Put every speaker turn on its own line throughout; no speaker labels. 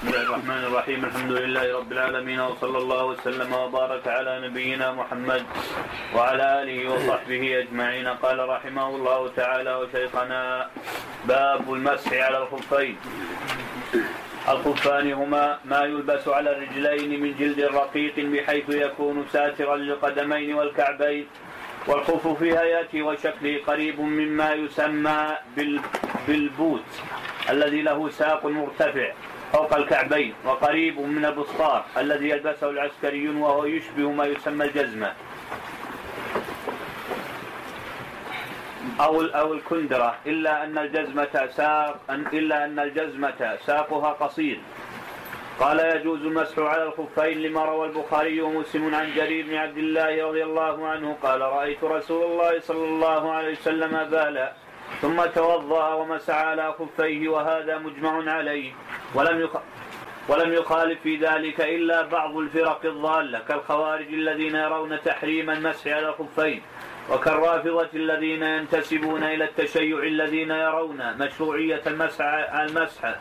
بسم الله الرحمن الرحيم. الحمد لله رب العالمين وصلى الله وسلم وبارك على نبينا محمد وعلى آله وصحبه أجمعين. قال رحمه الله تعالى وشيخنا باب المسح على الخفين. الخفان هما ما يلبس على الرجلين من جلد رقيق بحيث يكون ساترا للقدمين والكعبين. والخف في هيئته وشكله قريب مما يسمى بالبوت الذي له ساق مرتفع. فوق الكعبين وقريب من البسطار الذي يلبسه العسكريون وهو يشبه ما يسمى الجزمة. أو أو الكندرة إلا أن الجزمة ساق إلا أن الجزمة ساقها قصير. قال يجوز المسح على الخفين لما روى البخاري ومسلم عن جرير بن عبد الله رضي الله عنه قال رأيت رسول الله صلى الله عليه وسلم بالا ثم توضأ ومسح على خفيه وهذا مجمع عليه. ولم يخ... ولم يخالف في ذلك إلا بعض الفرق الضالة كالخوارج الذين يرون تحريم المسح على الخفين وكالرافضة الذين ينتسبون إلى التشيع الذين يرون مشروعية المسح المسح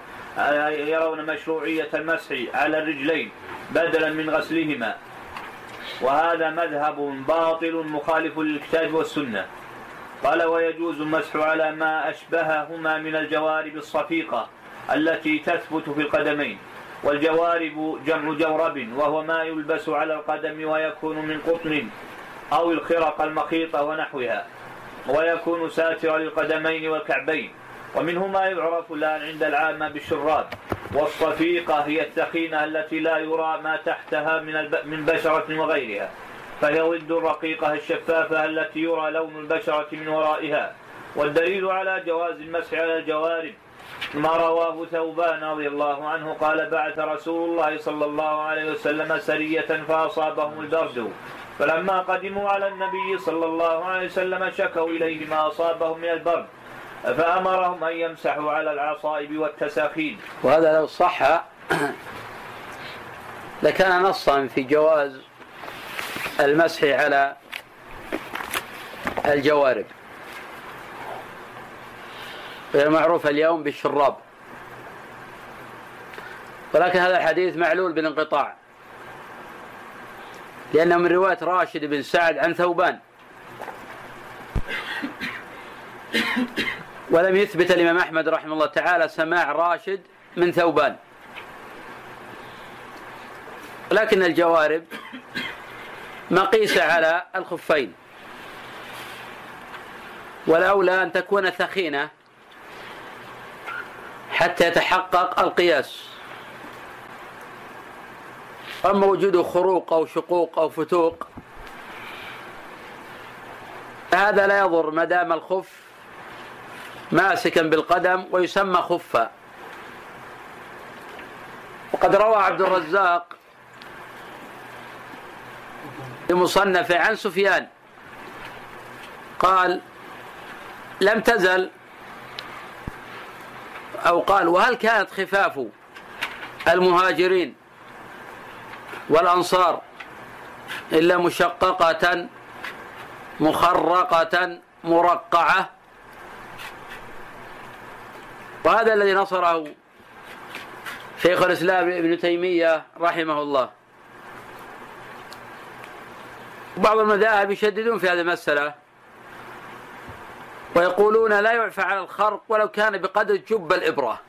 يرون مشروعية المسح على الرجلين بدلا من غسلهما. وهذا مذهب باطل مخالف للكتاب والسنة. قال ويجوز المسح على ما أشبههما من الجوارب الصفيقة التي تثبت في القدمين والجوارب جمع جورب وهو ما يلبس على القدم ويكون من قطن أو الخرق المخيطة ونحوها ويكون ساترا للقدمين والكعبين ومنه ما يعرف الآن عند العامة بالشراب والصفيقة هي الثخينة التي لا يرى ما تحتها من من بشرة وغيرها. فهي ضد الرقيقة الشفافة التي يرى لون البشرة من ورائها؟ والدليل على جواز المسح على الجوارب. ما رواه ثوبان رضي الله عنه قال بعث رسول الله صلى الله عليه وسلم سرية فأصابهم البرد. فلما قدموا على النبي صلى الله عليه وسلم شكوا إليه ما أصابهم من البرد. فأمرهم أن يمسحوا على العصائب والتساخين.
وهذا لو صح لكان نصا في جواز المسح على الجوارب. غير معروف اليوم بالشراب. ولكن هذا الحديث معلول بالانقطاع. لأنه من رواية راشد بن سعد عن ثوبان. ولم يثبت الإمام أحمد رحمه الله تعالى سماع راشد من ثوبان. لكن الجوارب مقيسة على الخفين. والأولى أن تكون ثخينة حتى يتحقق القياس. أما وجود خروق أو شقوق أو فتوق هذا لا يضر ما دام الخف ماسكا بالقدم ويسمى خفا. وقد روى عبد الرزاق بمصنفه عن سفيان. قال لم تزل. أو قال وهل كانت خفاف المهاجرين والأنصار إلا مشققة مخرقة مرقعة؟ وهذا الذي نصره شيخ الإسلام ابن تيمية رحمه الله. بعض المذاهب يشددون في هذه المسألة. ويقولون لا يعفى على الخرق ولو كان بقدر جب الإبرة.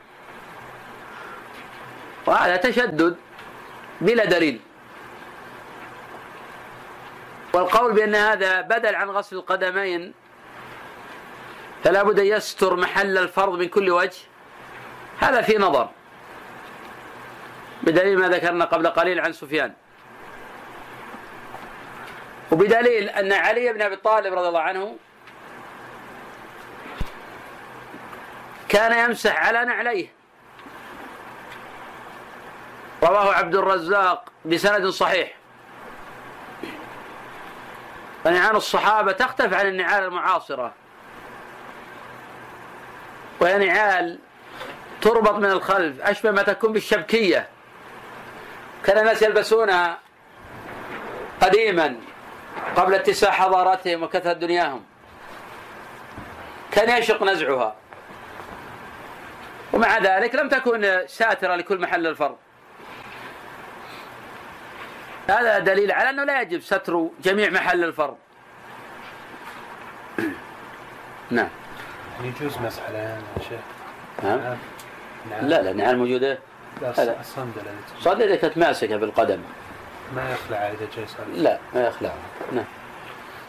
وهذا تشدد بلا دليل. والقول بأن هذا بدل عن غسل القدمين فلا بد يستر محل الفرض من كل وجه. هذا في نظر. بدليل ما ذكرنا قبل قليل عن سفيان. وبدليل أن علي بن أبي طالب رضي الله عنه كان يمسح على نعليه. رواه عبد الرزاق بسند صحيح. فنعال الصحابة تختلف عن النعال المعاصرة. وهي نعال تربط من الخلف أشبه ما تكون بالشبكية. كان الناس يلبسونها قديما. قبل اتساع حضارتهم وكثرة دنياهم. كان يشق نزعها. ومع ذلك لم تكن ساترة لكل محل الفرض. هذا دليل على أنه لا يجب ستر جميع محل الفرض. نعم.
يجوز مسح يا شيخ.
نعم. لا لا نعال موجودة.
لا الصندلة
صندلة كانت ماسكة بالقدم.
ما يخلع إذا جاي
لا ما يخلع. نعم.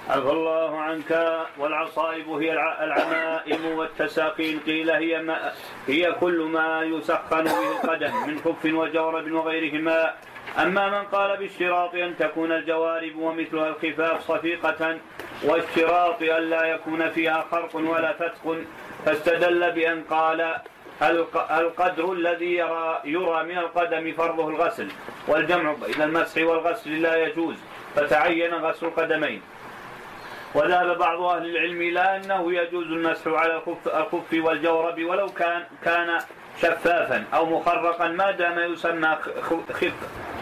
عفى الله عنك. والعصائب هي العمائم والتساقين. قيل هي ما هي كل ما يسخن به القدم من خف وجورب وغيرهما أما من قال باشتراط أن تكون الجوارب ومثلها الخفاف صفيقة واشتراط أن لا يكون فيها خرق ولا فتق فاستدل بأن قال القدر الذي يرى يرى من القدم فرضه الغسل والجمع بين المسح والغسل لا يجوز فتعين غسل القدمين. وذهب بعض أهل العلم إلى أنه يجوز المسح على الخف, الخف والجورب ولو كان كان شفافا أو مخرقا ما دام يسمى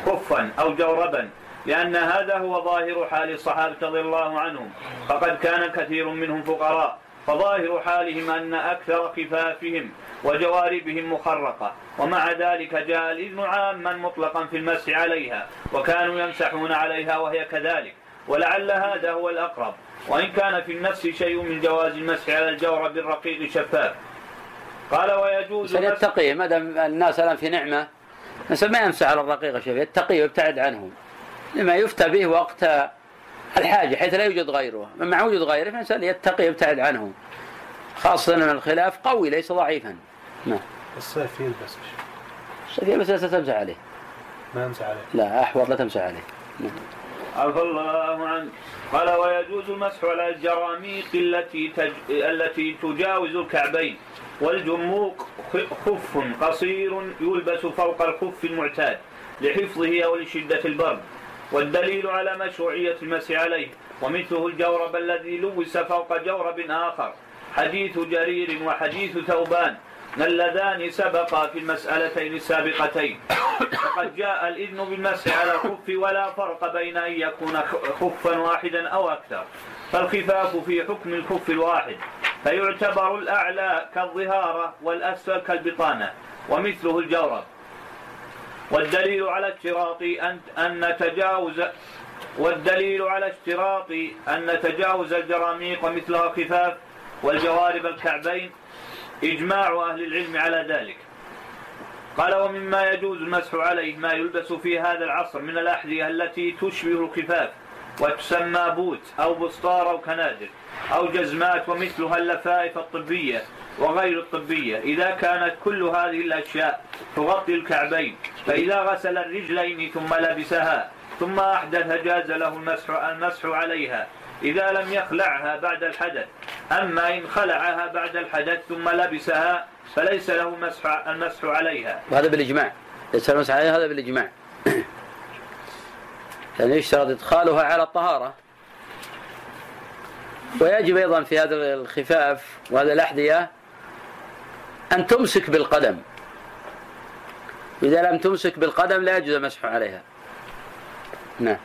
خفا أو جوربا لأن هذا هو ظاهر حال الصحابة رضي الله عنهم. فقد كان كثير منهم فقراء فظاهر حالهم أن أكثر خفافهم وجواربهم مخرقة. ومع ذلك جاء الإذن عاما مطلقا في المسح عليها وكانوا يمسحون عليها وهي كذلك. ولعل هذا هو الأقرب. وإن كان في النفس شيء من جواز المسح على الجورب الرقيق الشفاف قال ويجوز
يتقي ما دام الناس الآن في نعمة مثلا ما يمسح على الرقيق الشفاف يتقي ويبتعد عنه لما يفتى به وقت الحاجة حيث لا يوجد غيره. مع وجود غيره فالإنسان يتقي ويبتعد عنه خاصة أن الخلاف قوي ليس ضعيفا.
نعم. الصيف يلبس
الصيف يلبس لا تمسح عليه.
ما يمسح عليه.
لا أحوط لا تمسح عليه. نعم.
عفى الله عنك. قال ويجوز المسح على الجراميق التي تج... التي تجاوز الكعبين والجموق خف قصير يلبس فوق الخف المعتاد لحفظه أو لشدة البرد. والدليل على مشروعية المسح عليه ومثله الجورب الذي لوس فوق جورب آخر حديث جرير وحديث ثوبان. اللذان سبقا في المسألتين السابقتين. وقد جاء الإذن بالمسح على الخف ولا فرق بين أن يكون خفا واحدا أو أكثر. فالخفاف في حكم الخف الواحد. فيعتبر الأعلى كالظهارة والأسفل كالبطانة ومثله الجورب. والدليل على اشتراط أن أن نتجاوز والدليل على اشتراط أن نتجاوز الجراميق ومثلها الخفاف والجوارب الكعبين إجماع أهل العلم على ذلك. قال ومما يجوز المسح عليه ما يلبس في هذا العصر من الأحذية التي تشبه الخفاف وتسمى بوت أو بسطار أو كنادر أو جزمات ومثلها اللفائف الطبية وغير الطبية إذا كانت كل هذه الأشياء تغطي الكعبين فإذا غسل الرجلين ثم لبسها ثم أحدث جاز له المسح المسح عليها إذا لم يخلعها بعد الحدث. أما إن خلعها بعد الحدث ثم لبسها فليس له مسح المسح عليها.
وهذا بالإجماع. ليس المسح عليها هذا بالإجماع. يعني يشترط إدخالها على الطهارة. ويجب أيضا في هذا الخفاف وهذا الأحذية أن تمسك بالقدم. إذا لم تمسك بالقدم لا يجوز المسح عليها. نعم.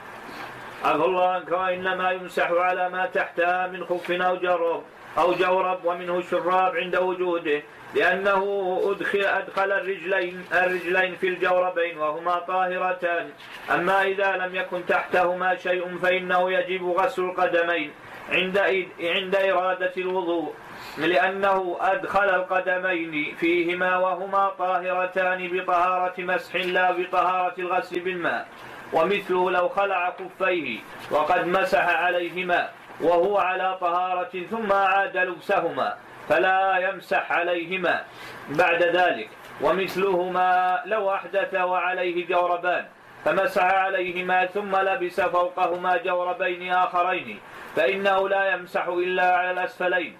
عفى الله عنك وإنما يمسح على ما تحتها من خف أو جرب أو جورب ومنه الشراب عند وجوده لأنه أدخل, أدخل الرجلين, الرجلين في الجوربين وهما طاهرتان. أما إذا لم يكن تحتهما شيء فإنه يجب غسل القدمين عند عند إرادة الوضوء لأنه أدخل القدمين فيهما وهما طاهرتان بطهارة مسح لا بطهارة الغسل بالماء. ومثله لو خلع كفيه وقد مسح عليهما وهو على طهارة ثم عاد لبسهما فلا يمسح عليهما بعد ذلك. ومثلهما لو أحدث وعليه جوربان فمسح عليهما ثم لبس فوقهما جوربين آخرين فإنه لا يمسح إلا على الأسفلين.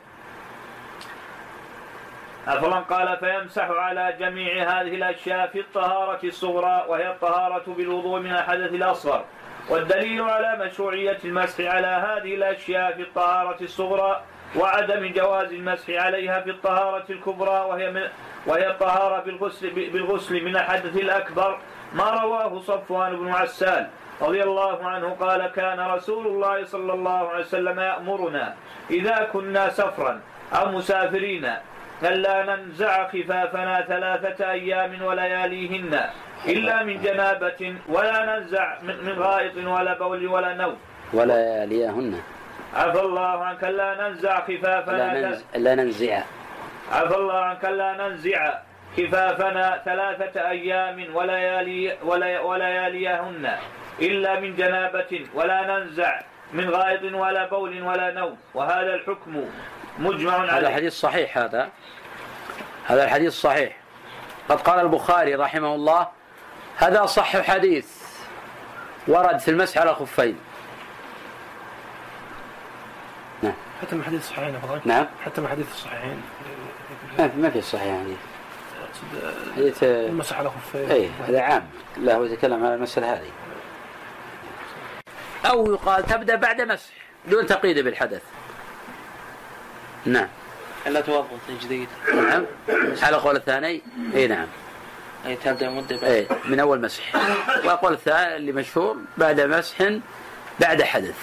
أفلا قال فيمسح على جميع هذه الأشياء في الطهارة الصغرى وهي الطهارة بالوضوء من الحدث الأصغر. والدليل على مشروعية المسح على هذه الأشياء في الطهارة الصغرى وعدم جواز المسح عليها في الطهارة الكبرى وهي من وهي الطهارة بالغسل بالغسل من الحدث الأكبر ما رواه صفوان بن عسال رضي الله عنه قال كان رسول الله صلى الله عليه وسلم يأمرنا إذا كنا سفرا أو مسافرين ألا ننزع خفافنا ثلاثة أيام ولياليهن إلا من جنابة ولا ننزع من غائط ولا بول ولا نوم
ولياليهن.
عفى الله عنك. لا ننزع خفافنا
لا, ننز... لا ننزع.
عفى الله عنك. لا ننزع خفافنا ثلاثة أيام وليالي ولي ولياليهن إلا من جنابة ولا ننزع من غائط ولا بول ولا نوم وهذا الحكم. مجمع عليه.
هذا حديث صحيح هذا. هذا الحديث صحيح. قد قال البخاري رحمه الله هذا صح حديث. ورد في المسح على الخفين
نعم. حتى من حديث الصحيحين
نعم.
حتى من حديث الصحيحين
ما في ما في صحيح حديث
حديث المسح على خفين.
اي هذا عام. لا هو يتكلم على المسألة هذه. أو يقال تبدأ بعد مسح دون تقييد بالحدث. نعم.
ألا توضا تجديد
نعم. على قول الثاني؟ إي نعم.
أي تبدأ مدة بعد.
إي من أول مسح. وقول الثاني اللي مشهور بعد مسح بعد حدث.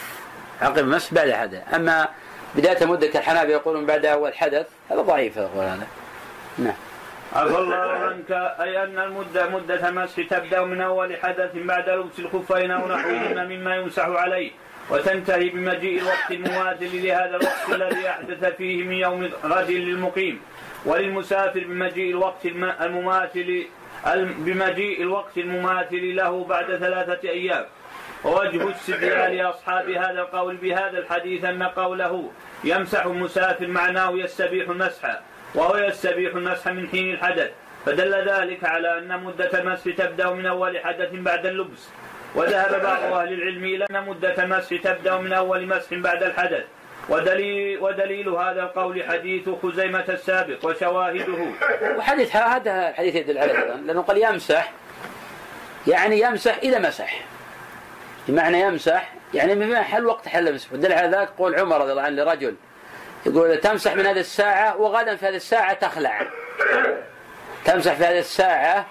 عقب مسح بعد حدث. أما بداية مدة كالحنابلة يقولون بعد أول حدث هذا ضعيف يقول هذا. نعم.
عفى الله عنك. أي أن المدة مدة المسح تبدأ من أول حدث بعد لبس الخفين أو نحوهما مما يمسح عليه. وتنتهي بمجيء الوقت المماثل لهذا الوقت الذي أحدث فيه من يوم غد للمقيم. وللمسافر بمجيء الوقت المماثل بمجيء الوقت المماثل له بعد ثلاثة أيام. ووجه استدلال أصحاب هذا القول بهذا الحديث أن قوله يمسح المسافر معناه يستبيح المسح وهو يستبيح المسح من حين الحدث. فدل ذلك على أن مدة المسح تبدأ من أول حدث بعد اللبس. وذهب بعض أهل العلم إلى أن مدة المسح تبدأ من أول مسح بعد الحدث. ودليل ودليل هذا القول حديث خزيمة السابق وشواهده.
وحديث هذا الحديث يدل على هذا. لأنه قال يمسح يعني يمسح إذا مسح. بمعنى يمسح يعني من محل وقت حل مسح ودل على ذلك قول عمر رضي الله عنه لرجل يقول تمسح من هذه الساعة وغدا في هذه الساعة تخلع. تمسح في هذه الساعة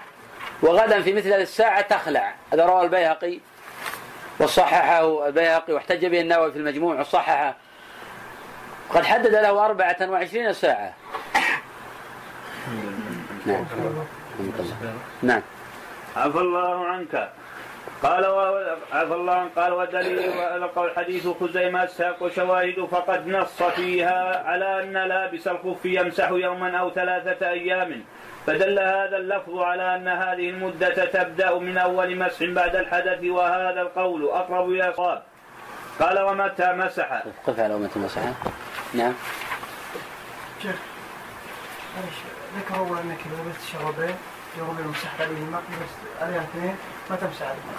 وغدا في مثل هذه الساعة تخلع. هذا رواه البيهقي وصححه البيهقي واحتج به النووي في المجموع وصححه. قد حدد له أربعة وعشرين ساعة. نعم. نعم
عفى الله عنك. قال عفى الله عنك. قال ودليل قول حديث خزيمة الساق وشواهد فقد نص فيها على أن لابس الخف يمسح يوما أو ثلاثة أيام. فدل هذا اللفظ على أن هذه المدة تبدأ من أول مسح بعد الحدث وهذا القول أقرب إلى الصواب. قال ومتى مسح؟
قف على ومتى مسح. نعم.
شيخ ذكر أنك إذا لبست شرابين يغمر مسح عليهما بس عليها اثنين ما تمسح عليهما.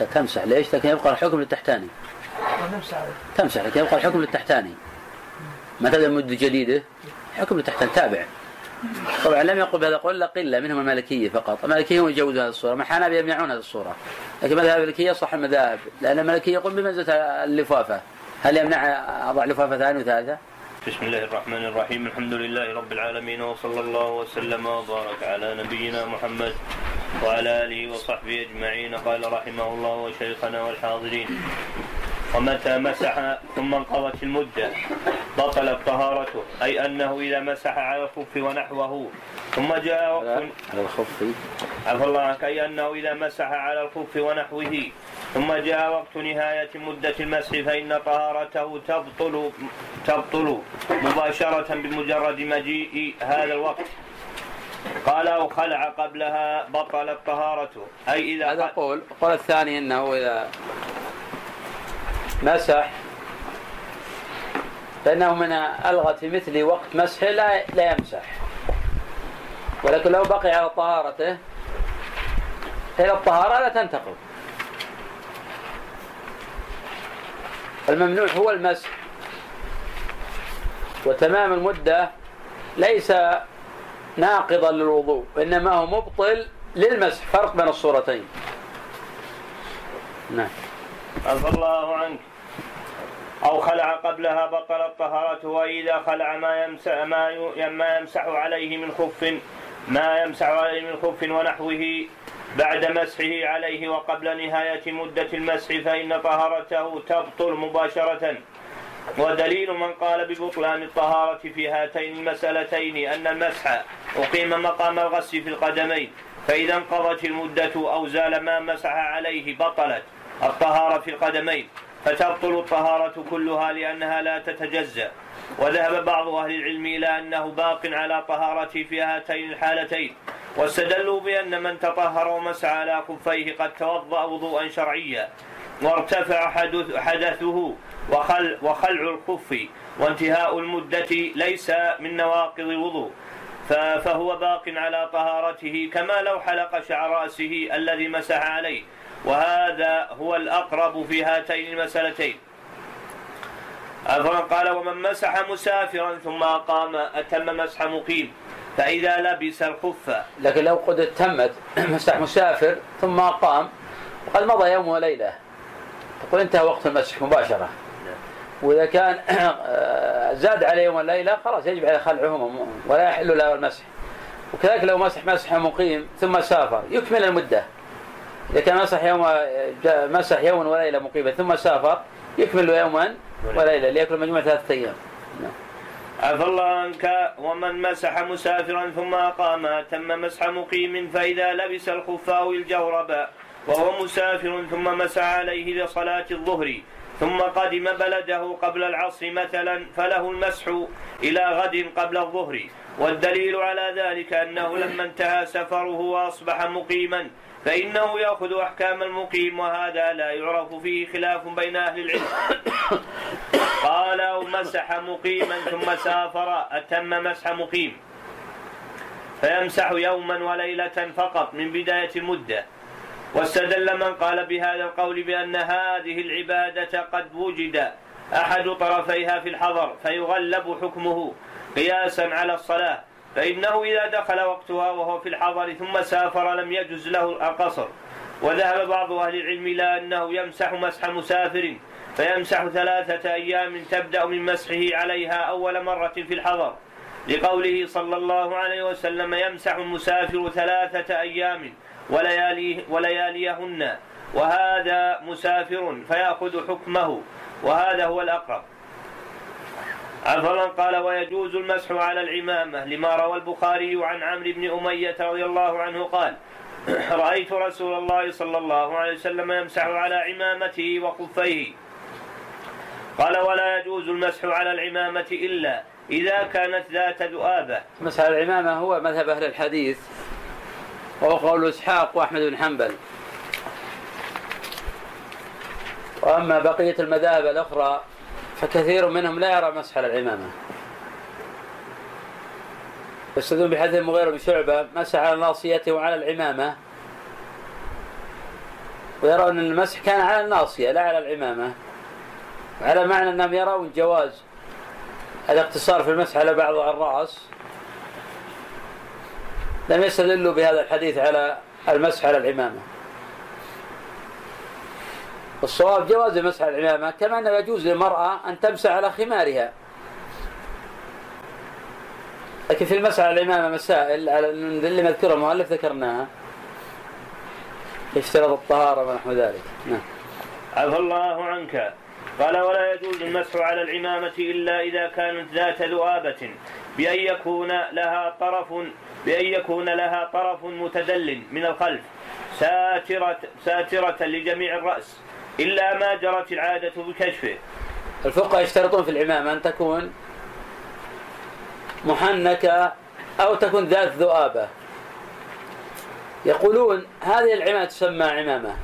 لا تمسح. ليش؟ لكن يبقى الحكم للتحتاني.
ما تمسح عليه
تمسح لكن يبقى الحكم للتحتاني. ما تبدأ مدة جديدة؟ حكم للتحتاني. تابع. طبعا لم يقل بهذا القول إلا قله منهم المالكية فقط، المالكية هم يجوزون هذه الصورة، ما الحنابله يمنعون هذه الصورة. لكن مذهب المالكية صح المذاهب، لأن المالكية يقول بمنزله اللفافة. هل يمنع أضع لفافة ثانية وثالثة؟
بسم الله الرحمن الرحيم الحمد لله رب العالمين وصلى الله وسلم وبارك على نبينا محمد وعلى آله وصحبه أجمعين قال رحمه الله وشيخنا والحاضرين ومتى مسح ثم انقضت المدة؟ بطلت طهارته أي أنه إذا مسح على الخف ونحوه. ثم جاء وقت
على الخف.
عفى الله عنك أي أنه إذا مسح على الخف ونحوه. ثم جاء وقت نهاية مدة المسح فإن طهارته تبطل تبطل مباشرة بمجرد مجيء هذا الوقت. قال أو خلع قبلها بطلت طهارته. أي إذا
هذا قول. القول الثاني أنه إذا مسح. فإنه من ألغت في مثل وقت مسحه لا لا يمسح. ولكن لو بقي على طهارته إلى الطهارة لا تنتقل. الممنوع هو المسح. وتمام المدة ليس ناقضا للوضوء وإنما هو مبطل للمسح. فرق بين الصورتين. نعم.
عفى الله عنك. أو خلع قبلها بطلت طهارته وإذا خلع ما يمسح ما يمسح عليه من خف ما يمسح عليه من خف ونحوه بعد مسحه عليه وقبل نهاية مدة المسح فإن طهارته تبطل مباشرة.
ودليل من قال ببطلان الطهارة في هاتين المسألتين أن المسح أقيم مقام الغسل في القدمين فإذا انقضت المدة أو زال ما مسح عليه بطلت الطهارة في القدمين. فتبطل الطهارة كلها لأنها لا تتجزأ. وذهب بعض أهل العلم إلى أنه باق على طهارته في هاتين الحالتين. واستدلوا بأن من تطهر ومسح على خفيه قد توضأ وضوءا شرعيا. وارتفع حدث حدثه وخل وخلع الخف وانتهاء المدة ليس من نواقض الوضوء. فهو باق على طهارته كما لو حلق شعر رأسه الذي مسح عليه. وهذا هو الأقرب في هاتين المسألتين. قال ومن مسح مسافرا ثم أقام أتم مسح مقيم فإذا لبس الخف.
لكن لو قد تمت مسح مسافر ثم أقام وقد مضى يوم وليلة. تقول انتهى وقت المسح مباشرة. وإذا كان زاد عليه يوم الليلة خلاص يجب عليه خلعهما ولا يحل له المسح. وكذلك لو مسح مسح مقيم ثم سافر يكمل المدة. إذا كان مسح يوم مسح يوم وليلة مقيمة ثم سافر يكمل يوما وليلة ليأكل مجموعة ثلاثة أيام. نعم.
عفى الله عنك. ومن مسح مسافرا ثم أقام تم مسح مقيم فإذا لبس الخف أو الجورب وهو مسافر ثم مسح عليه لصلاة الظهر ثم قدم بلده قبل العصر مثلا فله المسح إلى غد قبل الظهر. والدليل على ذلك أنه لما انتهى سفره وأصبح مقيما فإنه يأخذ أحكام المقيم وهذا لا يعرف فيه خلاف بين أهل العلم. قال أو مسح مقيما ثم سافر. أتم مسح مقيم. فيمسح يوما وليلة فقط من بداية المدة. واستدل من قال بهذا القول بأن هذه العبادة قد وجد أحد طرفيها في الحضر فيغلب حكمه قياسا على الصلاة. فإنه إذا دخل وقتها وهو في الحضر ثم سافر لم يجز له القصر. وذهب بعض أهل العلم إلى أنه يمسح مسح مسافر فيمسح ثلاثة أيام تبدأ من مسحه عليها أول مرة في الحضر. لقوله صلى الله عليه وسلم يمسح المسافر ثلاثة أيام ولياليه ولياليهن. وهذا مسافر فيأخذ حكمه وهذا هو الأقرب. عفوا قال ويجوز المسح على العمامة لما روى البخاري عن عمرو بن أمية رضي الله عنه قال رأيت رسول الله صلى الله عليه وسلم يمسح على عمامته وخفيه قال ولا يجوز المسح على العمامة إلا إذا كانت ذات ذؤابة.
مسح العمامة هو مذهب أهل الحديث وهو قول إسحاق وأحمد بن حنبل. وأما بقية المذاهب الأخرى فكثير منهم لا يرى مسح على العمامة. يستدلون بحديث المغيرة بن شعبة مسح على ناصيته وعلى العمامة. ويرون أن المسح كان على الناصية لا على العمامة. على معنى أنهم يرون جواز الاقتصار في المسح على بعض الرأس. لم يستدلوا بهذا الحديث على المسح على العمامة. والصواب جواز على العمامة كما أنه يجوز للمرأة أن تمسح على خمارها. لكن في المسح على العمامة مسائل اللي مذكرها المؤلف ذكرناها. اشترط الطهارة ونحو ذلك. نعم.
عفى الله عنك. قال ولا يجوز المسح على العمامة إلا إذا كانت ذات ذؤابة بأن يكون لها طرف بأن يكون لها طرف متدل من الخلف ساترة ساترة لجميع الرأس. إلا ما جرت العادة بكشفه.
الفقهاء يشترطون في العمامة أن تكون محنكة أو تكون ذات ذؤابة. يقولون هذه العمامة تسمى عمامة.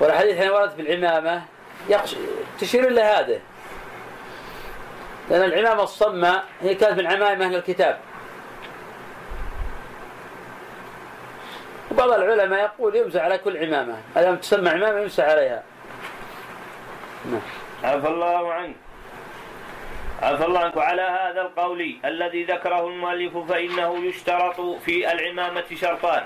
والحديث حين ورد في العمامة تشير إلى هذا لأن العمامة الصمة هي كانت من عمائم أهل الكتاب. وبعض العلماء يقول يمسح على كل عمامة. ما دام تسمى عمامة يمسح عليها.
نعم. عفى الله عنك. عفى الله عنك. وعلى هذا القول الذي ذكره المؤلف فإنه يشترط في العمامة شرطان.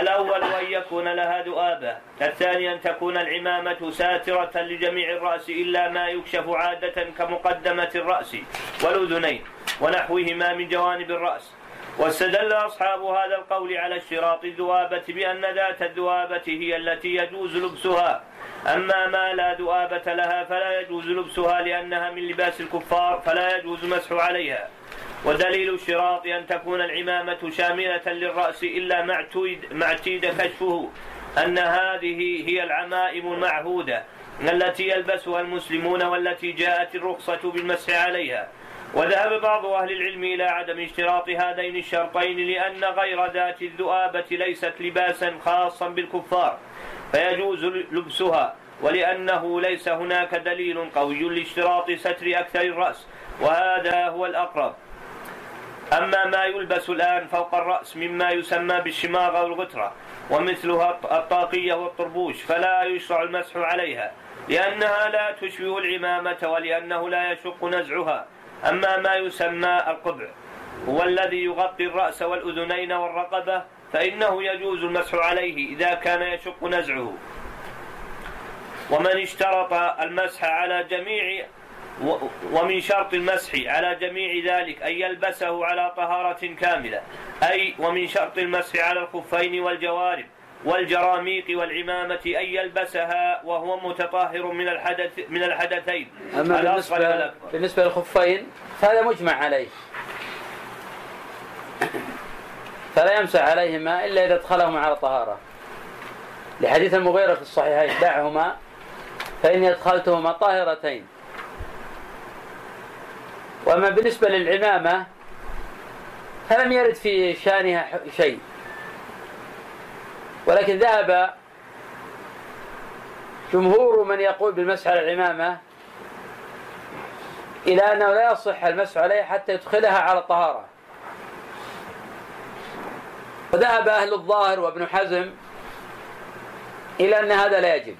الأول أن يكون لها ذؤابة. الثاني أن تكون العمامة ساترة لجميع الرأس إلا ما يكشف عادة كمقدمة الرأس والأذنين ونحوهما من جوانب الرأس. واستدل أصحاب هذا القول على اشتراط الذوابة بأن ذات الذوابة هي التي يجوز لبسها. أما ما لا ذؤابة لها فلا يجوز لبسها لأنها من لباس الكفار فلا يجوز المسح عليها. ودليل الشراط أن تكون العمامة شاملة للرأس إلا ما اعتيد كشفه أن هذه هي العمائم المعهودة التي يلبسها المسلمون والتي جاءت الرخصة بالمسح عليها. وذهب بعض أهل العلم إلى عدم اشتراط هذين الشرطين لأن غير ذات الذؤابة ليست لباسا خاصا بالكفار فيجوز لبسها ولأنه ليس هناك دليل قوي لاشتراط ستر أكثر الرأس وهذا هو الأقرب. أما ما يلبس الآن فوق الرأس مما يسمى بالشماغ أو الغترة ومثلها الطاقية والطربوش فلا يشرع المسح عليها لأنها لا تشبه العمامة ولأنه لا يشق نزعها. أما ما يسمى القبع هو الذي يغطي الرأس والأذنين والرقبة فإنه يجوز المسح عليه إذا كان يشق نزعه. ومن اشترط المسح على جميع ومن شرط المسح على جميع ذلك أن يلبسه على طهارة كاملة أي ومن شرط المسح على الخفين والجوارب. والجراميق والعمامة أن يلبسها وهو متطهر من الحدث من الحدثين.
أما بالنسبة, بالنسبة للخفين فهذا مجمع عليه. فلا يمسح عليهما إلا إذا ادخلهما على طهارة. لحديث المغيرة في الصحيحين دعهما فإني أدخلتهما طاهرتين. وأما بالنسبة للعمامة فلم يرد في شأنها شيء. ولكن ذهب جمهور من يقول بالمسح على العمامة إلى أنه لا يصح المسح عليها حتى يدخلها على الطهارة. وذهب أهل الظاهر وابن حزم إلى أن هذا لا يجب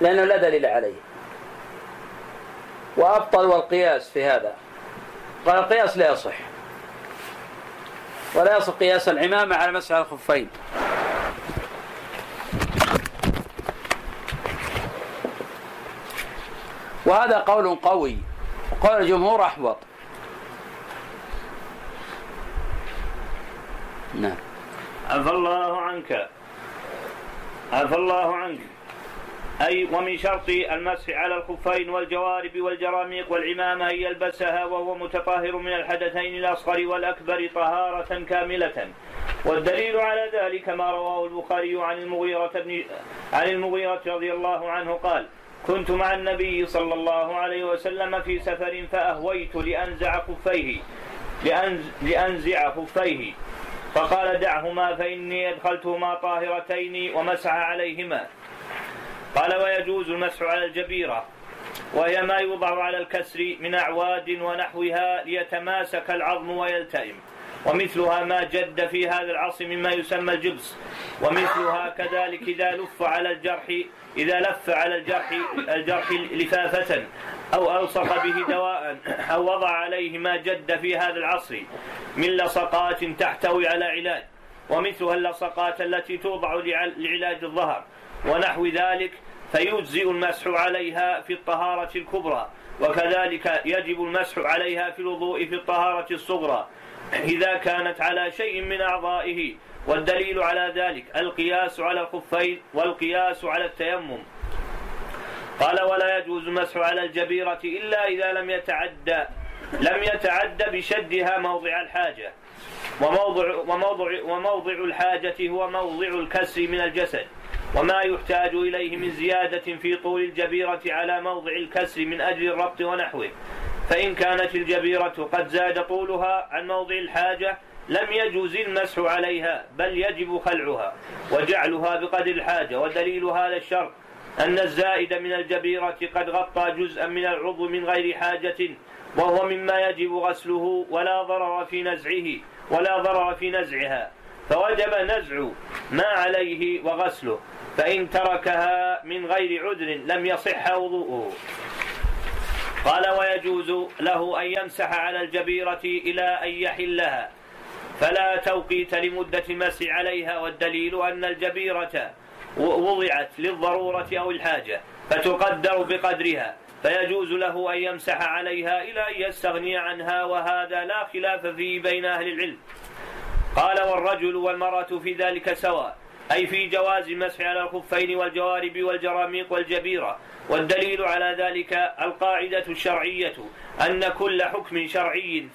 لأنه لا دليل عليه. وأبطلوا القياس في هذا قال القياس لا يصح. ولا يصح قياس العمامة على مسح الخفين. وهذا قول قوي. وقول الجمهور أحوط
نعم. عفى الله عنك. عفى الله عنك. أي ومن شرط المسح على الخفين والجوارب والجراميق والعمامة أن يلبسها وهو متطهر من الحدثين الأصغر والأكبر طهارة كاملة. والدليل على ذلك ما رواه البخاري عن المغيرة بن عن المغيرة رضي الله عنه قال كنت مع النبي صلى الله عليه وسلم في سفر فأهويت لأنزع خفيه لأنزع خفيه. فقال دعهما فإني أدخلتهما طاهرتين ومسح عليهما. قال ويجوز المسح على الجبيرة وهي ما يوضع على الكسر من أعواد ونحوها ليتماسك العظم ويلتئم. ومثلها ما جد في هذا العصر مما يسمى الجبس. ومثلها كذلك إذا لف على الجرح إذا لف على الجرح الجرح لفافة أو ألصق به دواء أو وضع عليه ما جد في هذا العصر من لصقات تحتوي على علاج. ومثلها اللصقات التي توضع لعلاج الظهر. ونحو ذلك فيجزئ المسح عليها في الطهارة الكبرى وكذلك يجب المسح عليها في الوضوء في الطهارة الصغرى. إذا كانت على شيء من أعضائه والدليل على ذلك القياس على الخفين والقياس على التيمم. قال ولا يجوز المسح على الجبيرة إلا إذا لم يتعدى لم يتعدى بشدها موضع الحاجة. وموضع وموضع وموضع الحاجة هو موضع الكسر من الجسد. وما يحتاج إليه من زيادة في طول الجبيرة على موضع الكسر من أجل الربط ونحوه. فإن كانت الجبيرة قد زاد طولها عن موضع الحاجة لم يجوز المسح عليها بل يجب خلعها. وجعلها بقدر الحاجة ودليل هذا الشرط أن الزائد من الجبيرة قد غطى جزءا من العضو من غير حاجة وهو مما يجب غسله ولا ضرر في نزعه ولا ضرر في نزعها. فوجب نزع ما عليه وغسله فإن تركها من غير عذر لم يصح وضوءه. قال ويجوز له أن يمسح على الجبيرة إلى أن يحلها. فلا توقيت لمدة المسح عليها والدليل أن الجبيرة وضعت للضرورة أو الحاجة فتقدر بقدرها. فيجوز له أن يمسح عليها إلى أن يستغني عنها وهذا لا خلاف فيه بين أهل العلم. قال والرجل والمرأة في ذلك سواء أي في جواز المسح على الخفين والجوارب والجراميق والجبيرة. والدليل على ذلك القاعدة الشرعية أن كل حكم شرعي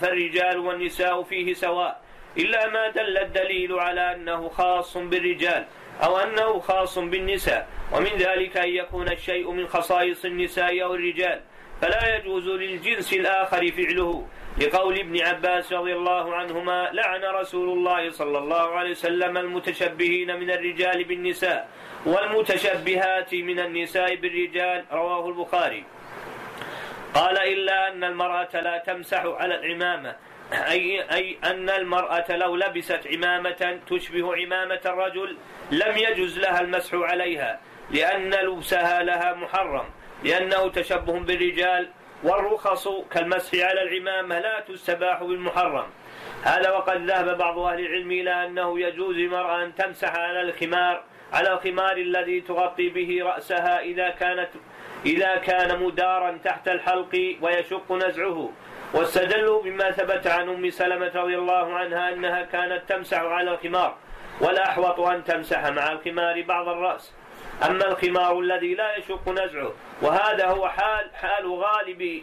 فالرجال والنساء فيه سواء. إلا ما دل الدليل على أنه خاص بالرجال أو أنه خاص بالنساء. ومن ذلك أن يكون الشيء من خصائص النساء أو الرجال. فلا يجوز للجنس الآخر فعله. لقول ابن عباس رضي الله عنهما لعن رسول الله صلى الله عليه وسلم المتشبهين من الرجال بالنساء والمتشبهات من النساء بالرجال رواه البخاري. قال إلا أن المرأة لا تمسح على العمامة أي, أي أن المرأة لو لبست عمامة تشبه عمامة الرجل لم يجز لها المسح عليها لأن لبسها لها محرم لأنه تشبه بالرجال والرخص كالمسح على العمامة لا تستباح بالمحرم. هذا وقد ذهب بعض أهل العلم إلى أنه يجوز للمرأة أن تمسح على الخمار على الخمار الذي تغطي به رأسها إذا كانت إذا كان مدارا تحت الحلق ويشق نزعه. واستدلوا بما ثبت عن أم سلمة رضي الله عنها أنها كانت تمسح على الخمار. والأحوط أن تمسح مع الخمار بعض الرأس. أما الخمار الذي لا يشق نزعه وهذا هو حال حال غالب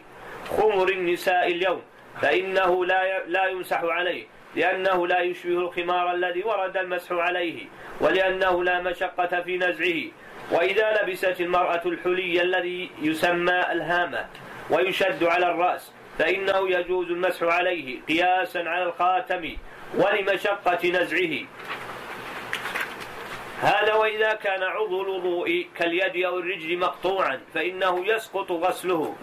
خمر النساء اليوم. فإنه لا لا يمسح عليه لأنه لا يشبه الخمار الذي ورد المسح عليه ولأنه لا مشقة في نزعه. وإذا لبست المرأة الحلي الذي يسمى الهامة ويشد على الرأس فإنه يجوز المسح عليه قياسا على الخاتم ولمشقة نزعه. هذا وإذا كان عضو الوضوء كاليد أو الرجل مقطوعا فإنه يسقط غسله.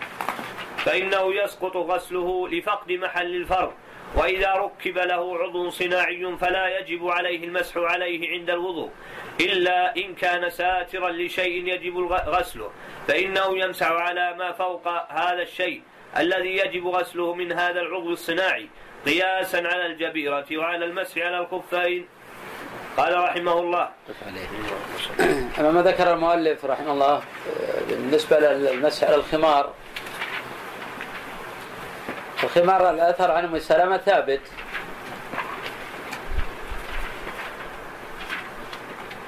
فإنه يسقط غسله لفقد محل الفرض. وإذا ركب له عضو صناعي فلا يجب عليه المسح عليه عند الوضوء إلا إن كان ساترا لشيء يجب غسله. فإنه يمسح على ما فوق هذا الشيء الذي يجب غسله من هذا العضو الصناعي قياسا على الجبيرة وعلى المسح على الخفين قال رحمه الله.
أما ما ذكر المؤلف رحمه الله بالنسبة للمسح على الخمار الخمار الأثر عن أم سلمة ثابت.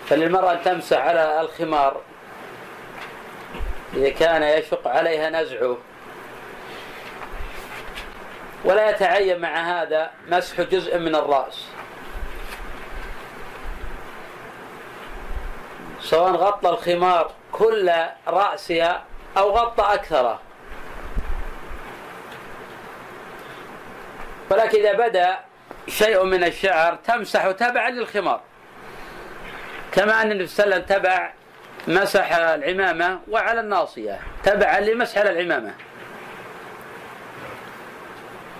فللمرأة أن تمسح على الخمار إذا كان يشق عليها نزعه. ولا يتعين مع هذا مسح جزء من الرأس. سواء غطى الخمار كل رأسها أو غطى أكثره. ولكن إذا بدأ شيء من الشعر تمسح تبعا للخمار. كما أن النبي صلى الله عليه وسلم تبع مسح العمامة وعلى الناصية تبعا لمسح على العمامة.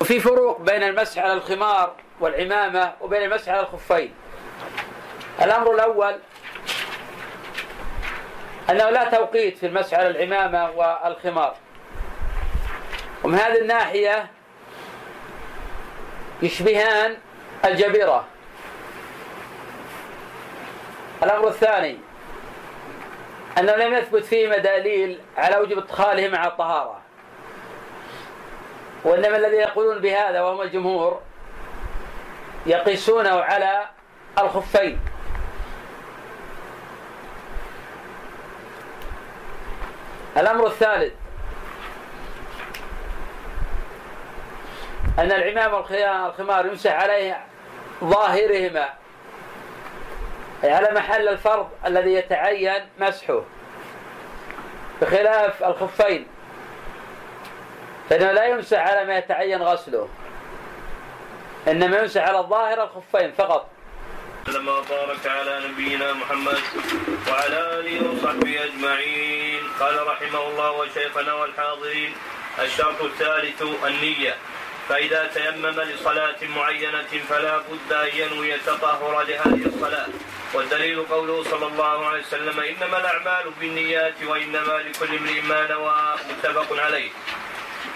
وفي فروق بين المسح على الخمار والعمامة وبين المسح على الخفين. الأمر الأول أنه لا توقيت في المسح على العمامة والخمار. ومن هذه الناحية يشبهان الجبيرة. الأمر الثاني أنه لم يثبت فيهما دليل على وجوب ادخاله مع الطهارة. وإنما الذي يقولون بهذا وهم الجمهور يقيسونه على الخفين. الأمر الثالث. أن العمام والخمار يمسح عليه ظاهرهما أي على محل الفرض الذي يتعين مسحه بخلاف الخفين. فإنه لا يمسح على ما يتعين غسله إنما يمسح على الظاهر الخفين فقط.
لما بارك على نبينا محمد وعلى آله وصحبه أجمعين. قال رحمه الله وشيخنا والحاضرين الشرط الثالث النية. فإذا تيمم لصلاة معينة فلا بد أن ينوي التطهر لهذه الصلاة. والدليل قوله صلى الله عليه وسلم إنما الأعمال بالنيات وإنما لكل امرئ ما نوى متفق عليه.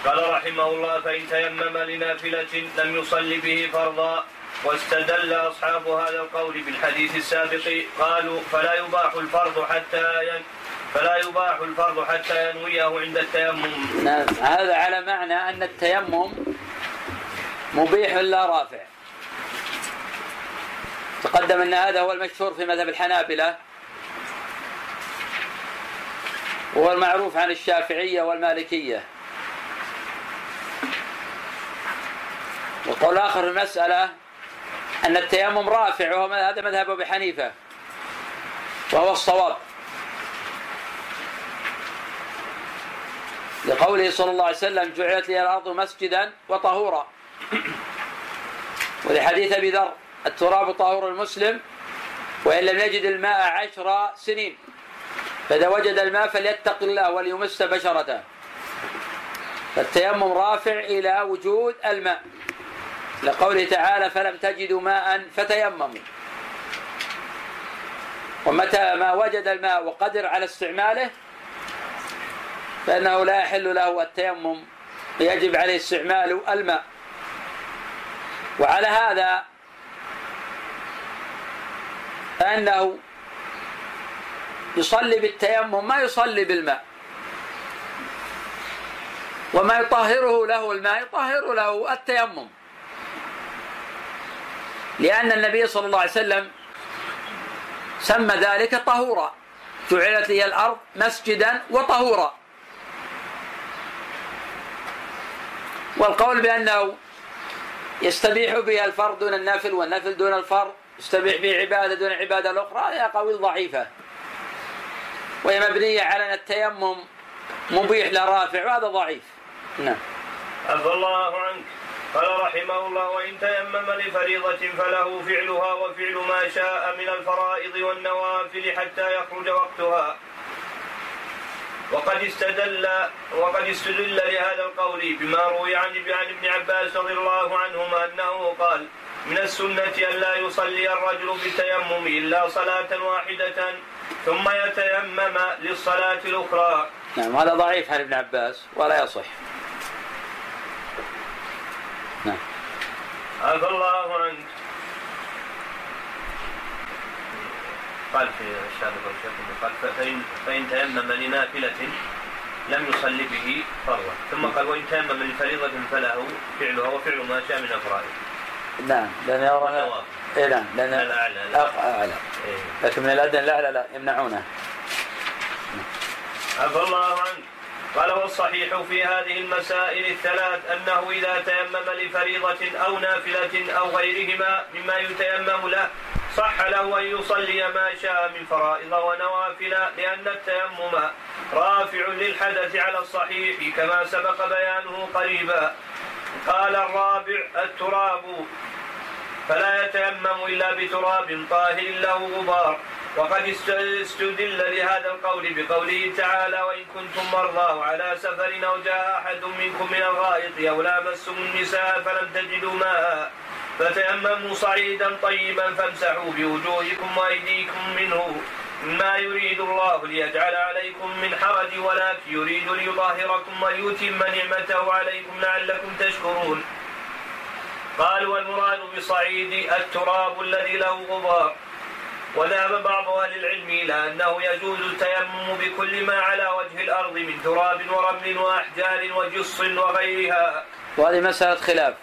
قال رحمه الله فإن تيمم لنافلة لم يصلي به فرضا واستدل أصحاب هذا القول بالحديث السابق قالوا فلا يباح الفرض حتى فلا يباح الفرض حتى ينويه عند التيمم.
نعم هذا على معنى أن التيمم مبيح لا رافع. تقدم أن هذا هو المشهور في مذهب الحنابلة وهو المعروف عن الشافعية والمالكية. وقول آخر المسألة أن التيمم رافع وهو هذا مذهب أبي حنيفة. وهو الصواب. لقوله صلى الله عليه وسلم جعلت لي الأرض مسجدا وطهورا. ولحديث أبي ذر التراب طهور المسلم وإن لم يجد الماء عشر سنين. فإذا وجد الماء فليتق الله وليمس بشرته. فالتيمم رافع إلى وجود الماء. لقوله تعالى فلم تجدوا ماء فتيمموا. ومتى ما وجد الماء وقدر على استعماله فإنه لا يحل له التيمم يجب عليه استعمال الماء. وعلى هذا فإنه يصلي بالتيمم ما يصلي بالماء. وما يطهره له الماء يطهر له التيمم. لأن النبي صلى الله عليه وسلم سمى ذلك طهورا. جعلت لي الأرض مسجدا وطهورا. والقول بأنه يستبيح بها الفرد دون النفل والنفل دون الفرد يستبيح به عبادة دون العبادة الأخرى هذه أقاويل ضعيفة. وهي مبنية على أن التيمم مبيح لرافع وهذا ضعيف. نعم.
عفى الله عنك. قال رحمه الله وإن تيمم لفريضة فله فعلها وفعل ما شاء من الفرائض والنوافل حتى يخرج وقتها وقد استدل وقد استدل لهذا القول بما روي عن عن ابن عباس رضي الله عنهما أنه قال من السنة أن لا يصلي الرجل بالتيمم إلا صلاة واحدة ثم يتيمم للصلاة الأخرى.
نعم هذا ضعيف عن ابن عباس ولا يصح.
نعم. عفى الله عنك. قال في الشاذ قال فإن, فإن تيمم لنافلة لم يصلي به فرضا ثم قال وإن تيمم لفريضة فله فعلها وفعل ما شاء من أفراده
نعم. لأن يرى إيه نعم. لأن الأعلى أعلى إيه. لكن من الأدنى الأعلى لا يمنعونه.
عفى الله عنك. قال والصحيح في هذه المسائل الثلاث أنه إذا تيمم لفريضة أو نافلة أو غيرهما مما يتيمم له صح له أن يصلي ما شاء من فرائض ونوافل لأن التيمم رافع للحدث على الصحيح كما سبق بيانه قريبا. قال الرابع التراب. فلا يتيمم إلا بتراب طاهر له غبار. وقد استدل لهذا القول بقوله تعالى وإن كنتم مرضى على سفر أو جاء أحد منكم من الغائط أو لامستم النساء فلم تجدوا ماء فتيمموا صعيدا طيبا فامسحوا بوجوهكم وأيديكم منه ما يريد الله ليجعل عليكم من حرج ولكن يريد ليظاهركم وليتم نعمته عليكم لعلكم تشكرون قال والمراد بصعيد التراب الذي له غبار. وذهب بعض أهل العلم إلى أنه يجوز التيمم بكل ما على وجه الأرض من تراب ورمل وأحجار وجص وغيرها.
وهذه مسألة خلاف.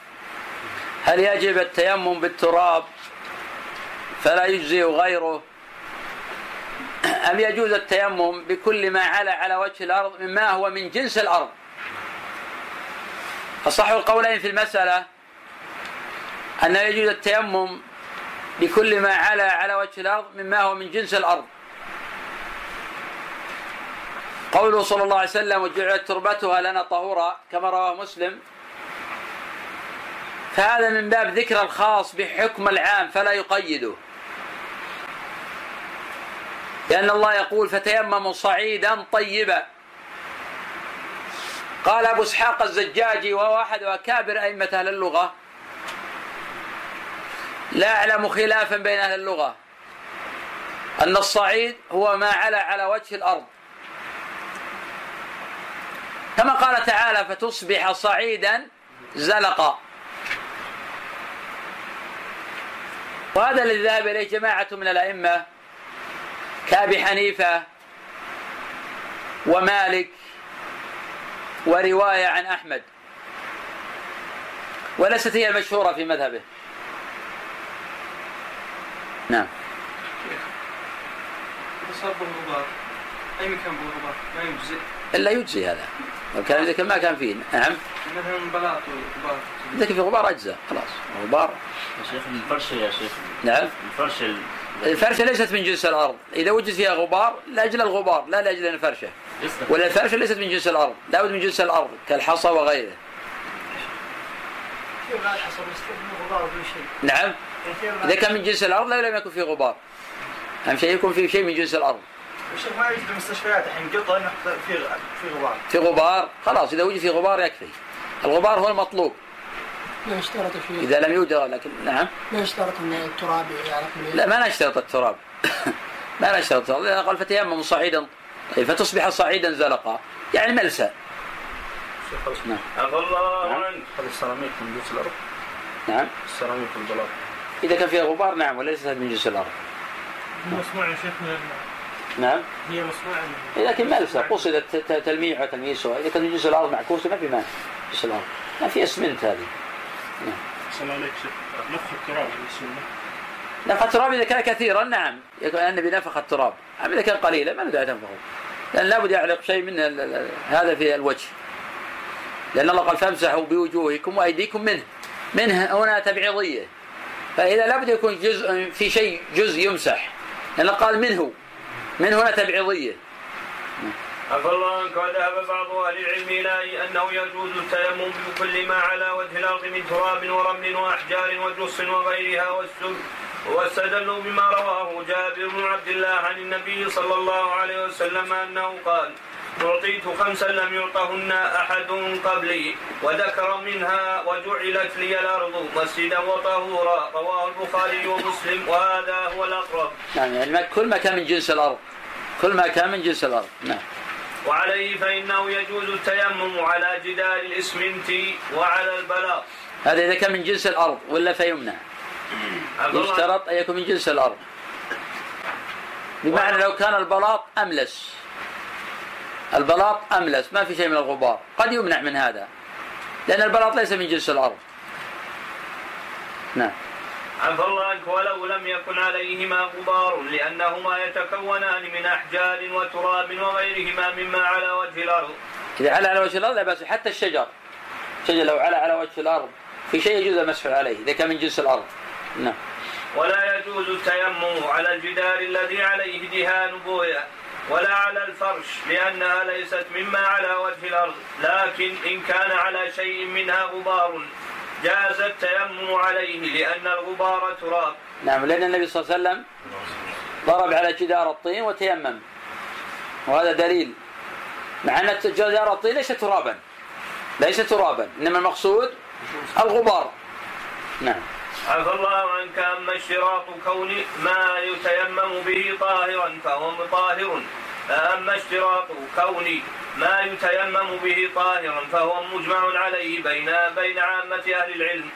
هل يجب التيمم بالتراب فلا يجزي غيره أم يجوز التيمم بكل ما على على وجه الأرض مما هو من جنس الأرض أصح القولين في المسألة أن يجوز التيمم بكل ما على على وجه الأرض مما هو من جنس الأرض. قوله صلى الله عليه وسلم وجعلت تربتها لنا طهورا كما رواه مسلم. فهذا من باب ذكر الخاص بحكم العام فلا يقيده. لأن الله يقول فتيمموا صعيدا طيبا قال أبو إسحاق الزجاجي وهو أحد أكابر أئمة أهل اللغة لا أعلم خلافا بين أهل اللغة. أن الصعيد هو ما علا على وجه الأرض. كما قال تعالى فتصبح صعيدا زلقا. وهذا الذي ذهب إليه جماعة من الأئمة كأبي حنيفة ومالك ورواية عن أحمد. وليست هي المشهورة في مذهبه. نعم.
إذا صار بالغبار. أي مكان بالغبار؟ ما يجزئ.
إلا يجزي هذا. لو كان إذا كان ما كان فيه نعم.
مثلا بلاط وغبار
إذا كان في غبار أجزاء خلاص. غبار.
يا شيخ الفرشة يا شيخ.
نعم.
الفرشة ال-
الفرشة ليست من جنس الأرض. إذا وجد فيها غبار لأجل الغبار لا لأجل الفرشة.
يصلح
ولا الفرشة ليست من جنس الأرض. لابد من جنس الأرض كالحصى وغيره.
غبار
نعم. إذا كان من جنس الأرض لا لم يكن فيه غبار. أهم شيء يكون فيه شيء من جنس الأرض.
الشيخ ما يوجد المستشفيات الحين قطع نحط في في غبار.
في غبار؟ خلاص إذا وجد فيه غبار يكفي. الغبار هو المطلوب.
ما يشترط شيء
إذا لم يوجد لكن نعم.
ما يشترط ان التراب يعرف من
لا ما نشترط التراب. ما نشترط التراب. لأن قال فتيمم صعيدا طيب فتصبح صعيدا زلقا. يعني ملسى نعم
الله
نعم.
عنك
هذا السيراميك من جنس الأرض.
نعم.
السيراميك والبلاط
إذا كان فيها غبار نعم وليست من جنس الأرض.
مصنوع يا شيخ من
نعم.
هي مصنوعة
لكن ملسى قصدت ت- ت- تلميع وتلميسها إذا كان من جنس الأرض معكوسة ما في مانع. جنس الأرض. ما في أسمنت هذه.
صلى عليك شيخ. نفخ التراب
نفخ التراب إذا كان كثيرا نعم. يكون النبي نفخ التراب. أما إذا كان قليلا ما ندعي تنفخه لأن لابد يعلق شيء من هذا في الوجه. لأن الله قال فامسحوا بوجوهكم وأيديكم منه. منه هنا تبعيضية. فإذا لابد يكون جزء في شيء جزء يمسح. لأن قال منه من هنا تبعيضية
عفى الله عنك وذهب بعض أهل العلم إلى أنه يجوز التيمم بكل ما على وجه الأرض من تراب ورمل وأحجار وجص وغيرها والسل واستدلوا بما رواه جابر بن عبد الله عن النبي صلى الله عليه وسلم أنه قال أعطيت خمسا لم يعطهن أحد قبلي وذكر منها وجعلت لي الأرض مسجدا وطهورا رواه البخاري ومسلم وهذا هو الأقرب.
نعم يعني كل ما كان من جنس الأرض. كل ما كان من جنس الأرض. نعم.
وعليه فإنه يجوز التيمم على جدار الإسمنت وعلى البلاط
هذا إذا كان من جنس الأرض ولا فيمنع. يشترط أن يكون من جنس الأرض. بمعنى لو كان البلاط أملس. البلاط أملس ما في شيء من الغبار. قد يمنع من هذا لأن البلاط ليس من جنس الأرض. نعم.
عفى الله عنك ولو لم يكن عليهما غبار لأنهما يتكونان من أحجار وتراب وغيرهما مما على وجه الأرض.
إذا على على وجه الأرض لا بأس حتى الشجر. الشجر لو على على وجه الأرض في شيء يجوز المسح عليه إذا كان من جنس الأرض. نعم.
ولا يجوز التيمم على الجدار الذي عليه دهان بويا ولا على الفرش لأنها ليست مما على وجه الأرض لكن إن كان على شيء منها غبار جاز التيمم عليه لأن الغبار تراب.
نعم لأن النبي صلى الله عليه وسلم ضرب على جدار الطين وتيمم. وهذا دليل. مع أن جدار الطين ليس ترابا. ليس ترابا إنما المقصود الغبار. نعم.
عفى الله عنك أما اشتراط كون ما يتيمم به طاهرا فهو طاهر أما اشتراط كون ما يتيمم به طاهرا فهو مجمع عليه بين بين عامة أهل العلم.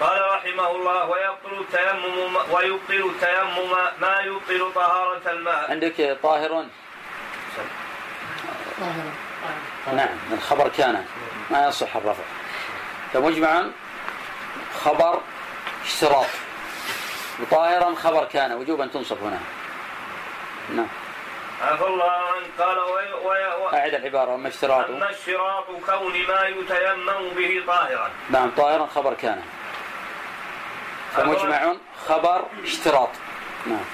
قال رحمه الله ويبطل التيمم ويبطل التيمم ما يبطل طهارة الماء.
عندك طاهر نعم الخبر كان. ما يصح الرفع. فمجمع خبر اشتراط. وطاهرا خبر كان وجوبا تنصب هنا. نعم.
عفى الله عنك. قال وي وي و...
أعد العبارة أما اشتراط
أما اشتراط كون ما يتيمم به طاهرا.
نعم طاهرا خبر كان. فمجمع خبر اشتراط. نعم.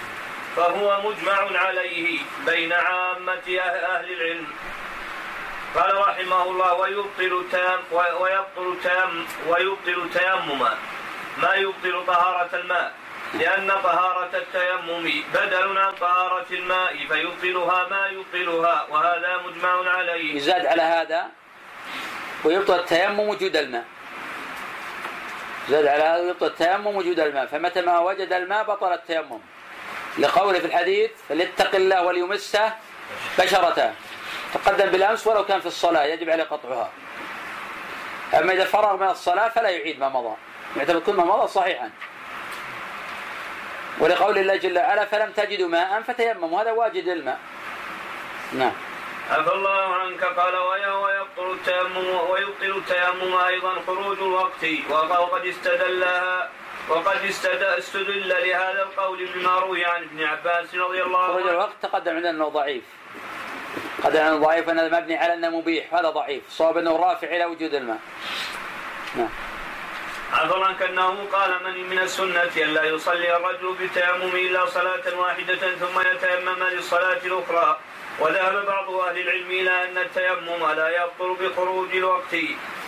فهو مجمع عليه بين عامة أه- أهل العلم. قال رحمه الله ويبطل التيمم ويبطل التيمم ويبطل التيمم. ما يبطل طهارة الماء لأن طهارة التيمم بدل عن طهارة الماء فيبطلها ما يبطلها وهذا مجمع عليه.
يزاد على هذا ويبطل التيمم وجود الماء. زاد على هذا ويبطل التيمم وجود الماء. فمتى ما وجد الماء بطل التيمم. لقوله في الحديث فليتق الله وليمسه بشرته. تقدم بالأمس ولو كان في الصلاة يجب عليه قطعها. أما إذا فرغ من الصلاة فلا يعيد ما مضى. يعتبر كل ما مضى صحيحا. ولقول الله جل وعلا فلم تجدوا ماء فتيمموا. هذا واجد الماء نعم.
عفى الله عنك قال ويا ويبطل التيمم ويبطل التيمم أيضا خروج الوقت وقد استدلها وقد استد- استدل لهذا القول بما روي عن ابن عباس رضي الله
خروج
عنه.
الوقت تقدم عندنا أنه ضعيف. قد أنه ضعيف ان هذا مبني على أنه مبيح. هذا ضعيف. صواب أنه رافع إلى وجود الماء. نعم.
عفوا عنك انه قال من من السنة الا يصلي الرجل بالتيمم إلا صلاة واحدة ثم يتيمم للصلاة الأخرى. وذهب بعض أهل العلم إلى أن التيمم لا يبطل بخروج الوقت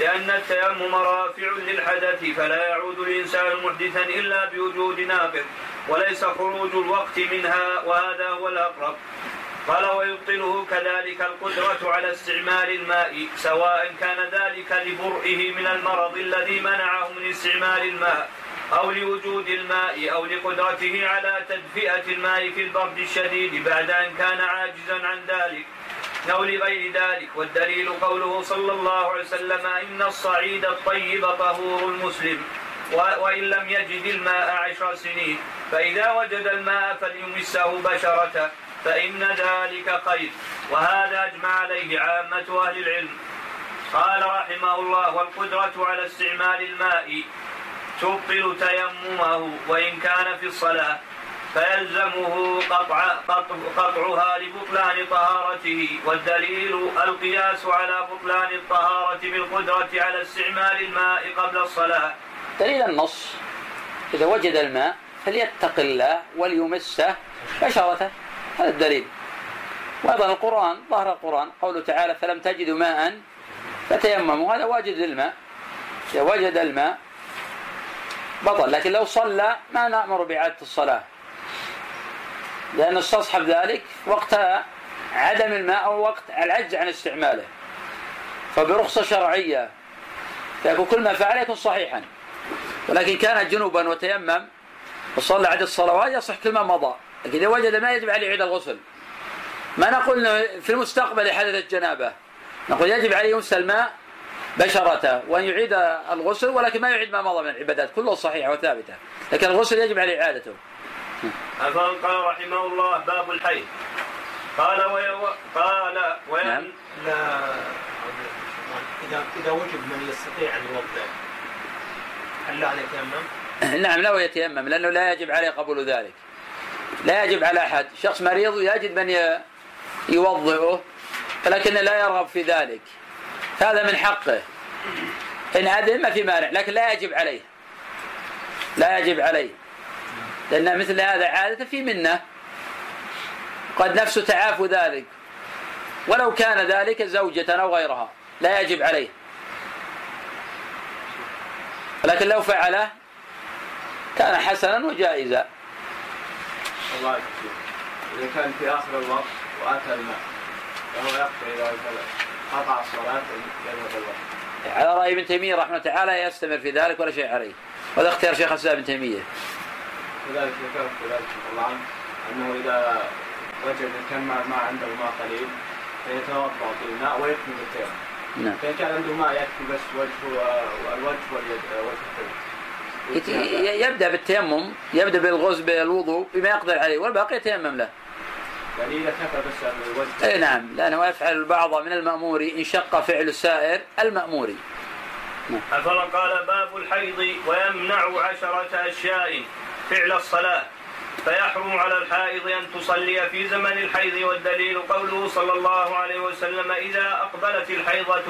لأن التيمم رافع للحدث فلا يعود الإنسان محدثا إلا بوجود ناقض وليس خروج الوقت منها وهذا هو الأقرب. قال ويبطله كذلك القدرة على استعمال الماء سواء كان ذلك لبرئه من المرض الذي منعه من استعمال الماء أو لوجود الماء أو لقدرته على تدفئة الماء في البرد الشديد بعد أن كان عاجزا عن ذلك أو لغير ذلك. والدليل قوله صلى الله عليه وسلم إن الصعيد الطيب طهور المسلم وإن لم يجد الماء عشر سنين فإذا وجد الماء فليمسه بشرته. فإن ذلك خير وهذا أجمع عليه عامة أهل العلم. قال رحمه الله والقدرة على استعمال الماء تبطل تيممه وإن كان في الصلاة فيلزمه قطع قطعها لبطلان طهارته. والدليل القياس على بطلان الطهارة بالقدرة على استعمال الماء قبل الصلاة.
دليل النص إذا وجد الماء فليتق الله وليمسه بشرته. هذا الدليل. وأيضا القرآن ظهر القرآن قوله تعالى فلم تجدوا ماء فتيمموا. هذا واجد للماء. إذا وجد الماء بطل لكن لو صلى ما نأمر بإعادة الصلاة. لأن استصحب ذلك وقت عدم الماء أو وقت العجز عن استعماله. فبرخصة شرعية. فيكون كل ما فعل يكون صحيحا. ولكن كان جنوبا وتيمم وصلى عدد الصلوات يصح كل ما مضى. لكن إذا وجد ما يجب عليه يعيد الغسل ما نقول في المستقبل حدثت جنابه نقول يجب عليه يمس الماء بشرته وأن يعيد الغسل ولكن ما يعيد ما مضى من العبادات كله صحيحة وثابتة. لكن الغسل يجب عليه إعادته
أفضل قال رحمه الله باب الحي. قال ويو... قال وين
نعم.
لا إذا إذا وجد من يستطيع أن يوضع هل لا عليه تيمم؟
نعم لا يتيمم لأنه لا يجب عليه قبول ذلك. لا يجب على أحد. شخص مريض يجد من ي- يوضئه ولكن لا يرغب في ذلك. هذا من حقه. إن أذن ما في مانع لكن لا يجب عليه. لا يجب عليه. لأن مثل هذا عادة في منة. قد نفسه تعافوا ذلك. ولو كان ذلك زوجة أو غيرها لا يجب عليه. ولكن لو فعله كان حسنا وجائزا.
الله يكفيك. إذا كان في آخر الوقت وأتى الماء فهو يقطع إذا قطع الصلاة يذهب الوقت.
على رأي ابن تيمية رحمه الله تعالى يستمر في ذلك ولا شيء عليه وهذا اختيار شيخ الإسلام ابن تيمية
لذلك ذكرت في ذلك رضي الله عنه أنه إذا وجد كان ما عنده ماء قليل فيتوضأ بالماء ويكمل التيمم.
نعم
فإن كان عنده ماء يكفي بس وجهه والوجه واليد والكفين.
يبدأ بالتيمم يبدأ بالغسل بالوضوء بما يقدر عليه والباقي يتيمم له.
يعني إذا كفى بس الوجه.
اي نعم لأنه يفعل البعض من المأمور إن شق فعل السائر المأمور.
أفضل قال باب الحيض ويمنع عشرة أشياء فعل الصلاة فيحرم على الحائض أن تصلي في زمن الحيض والدليل قوله صلى الله عليه وسلم إذا أقبلت الحيضة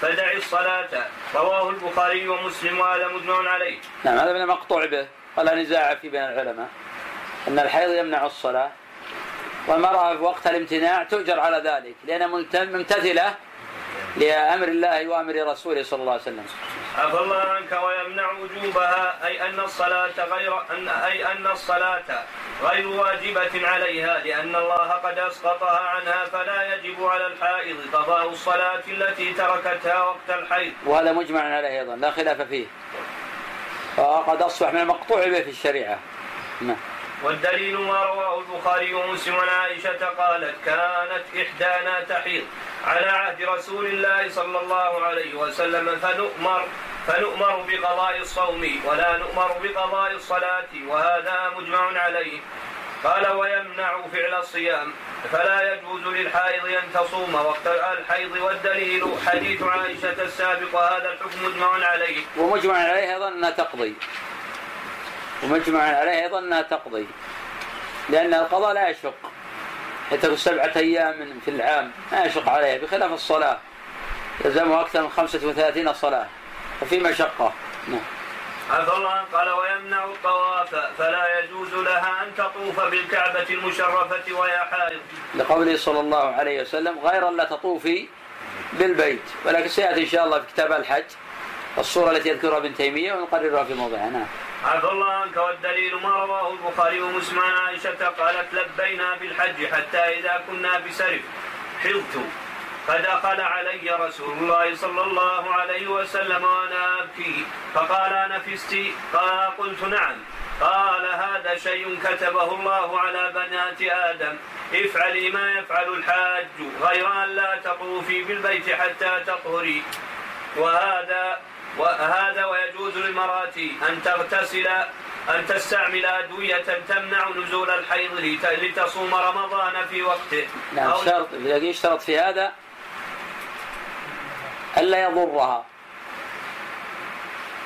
فدع الصلاة. رواه البخاري ومسلم وهذا مجمع عليه.
نعم هذا من المقطوع به. ولا نزاع في بين العلماء. أن الحيض يمنع الصلاة. والمرأة في وقت الامتناع تؤجر على ذلك لأنها ممتثلة لأمر الله وأمر رسوله صلى الله عليه وسلم.
عفى الله عنك ويمنع وجوبها أي أن الصلاة غير أن أي أن الصلاة غير واجبة عليها لأن الله قد أسقطها عنها فلا يجب على الحائض قضاء الصلاة التي تركتها وقت الحيض.
وهذا مجمع عليه أيضا لا خلاف فيه. وقد أصبح من المقطوع به في الشريعة. نعم.
والدليل ما رواه البخاري ومسلم عن عائشة قالت كانت إحدانا تحيض على عهد رسول الله صلى الله عليه وسلم فنؤمر فنؤمر بقضاء الصوم ولا نؤمر بقضاء الصلاة وهذا مجمع عليه. قال ويمنع فعل الصيام فلا يجوز للحائض أن تصوم وقت الحيض والدليل حديث عائشة السابق وهذا الحكم مجمع عليه.
ومجمع عليه أيضا أنها تقضي. ومجمع عليه أيضا أنها تقضي لأن القضاء لا يشق. حتى سبعة أيام في العام ما يشق عليها بخلاف الصلاة. يلزمها أكثر من خمسة وثلاثين صلاة ففي مشقة نعم.
عفى الله قال ويمنع الطواف فلا يجوز لها أن تطوف بالكعبة المشرفة وهي حائض.
لقوله صلى الله عليه وسلم غير لا تطوفي بالبيت. ولكن سيأتي إن شاء الله في كتاب الحج الصورة التي يذكرها ابن تيمية ونقررها في موضعها نعم
عفى الله عنك والدليل ما رواه البخاري ومسلم عن عائشة قالت لبينا بالحج حتى إذا كنا بسرف. حلت. فدخل علي رسول الله صلى الله عليه وسلم وأنا أبكي. فقال نفست قال قلت نعم. قال هذا شيء كتبه الله على بنات آدم. افعلي ما يفعل الحاج. غير أن لا تطوفي بالبيت حتى تطهري. وهذا وهذا ويجوز للمرأة أن تغتسل أن تستعمل أدوية تمنع نزول الحيض لتصوم رمضان في وقته.
نعم شرط يشترط في هذا ألا يضرها.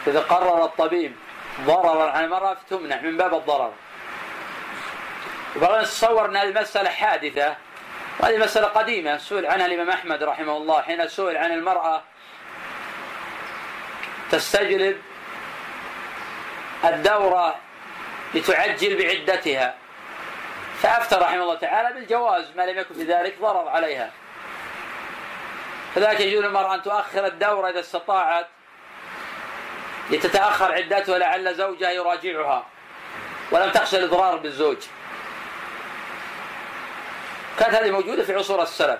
إذا قرر الطبيب ضررا على المرأة تمنع من باب الضرر. وبعدين نتصور أن هذه مسألة حادثة وهذه مسألة قديمة سئل عنها الإمام أحمد رحمه الله حين سئل عن المرأة تستجلب الدورة لتعجل بعدتها. فأفتى رحمه الله تعالى بالجواز ما لم يكن في ذلك ضرر عليها. فذلك يجوز للمرأة أن تؤخر الدورة إذا استطاعت لتتأخر عدتها لعل زوجها يراجعها. ولم تخشى الإضرار بالزوج. كانت هذه موجودة في عصور السلف.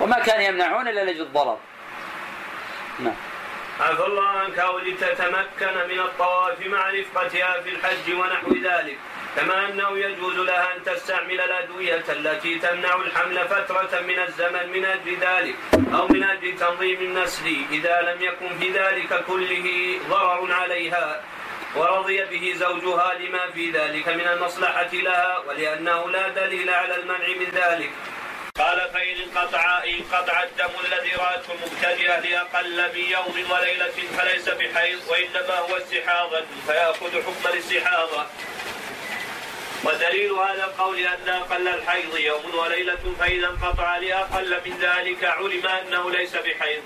وما كان يمنعون إلا لأجل الضرر.
نعم. عفى الله عنك أو لتتمكن من الطواف مع رفقتها في الحج ونحو ذلك. كما أنه يجوز لها أن تستعمل الأدوية التي تمنع الحمل فترة من الزمن من أجل ذلك أو من أجل تنظيم النسل إذا لم يكن في ذلك كله ضرر عليها. ورضي به زوجها لما في ذلك من المصلحة لها ولأنه لا دليل على المنع من ذلك. قال فإن انقطع انقطع الدم الذي رأته المبتدئة لأقل من يوم وليلة فليس بحيض وإنما هو استحاضة فيأخذ حكم الاستحاضة. ودليل هذا القول أن أقل الحيض يوم وليلة فإذا انقطع لأقل من ذلك علم أنه ليس بحيض.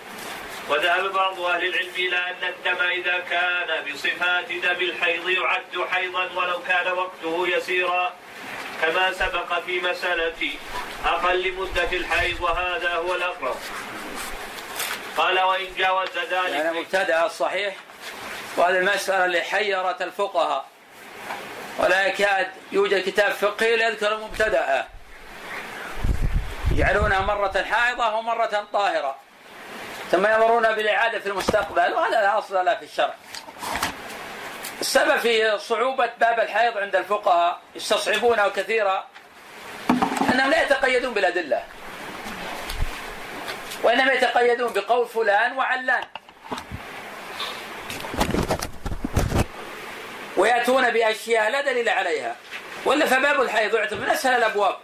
وذهب بعض أهل العلم إلى أن الدم إذا كان بصفات دم الحيض يعد حيضا ولو كان وقته يسيرا. كما سبق في مسألة أقل مدة الحيض وهذا هو الأقرب. قال وإن جاوز ذلك
يعني مبتدأ الصحيح وهذه المسألة اللي حيرت الفقهاء. ولا يكاد يوجد كتاب فقهي يذكر مبتدأ يجعلونها مرة حائضة ومرة طاهرة. ثم يمرون بالإعادة في المستقبل وهذا لا أصل له في الشرع. السبب في صعوبة باب الحيض عند الفقهاء يستصعبونه كثيرا أنهم لا يتقيدون بالأدلة. وإنما يتقيدون بقول فلان وعلان. ويأتون بأشياء لا دليل عليها. ولا فباب الحيض يعتبر من أسهل الأبواب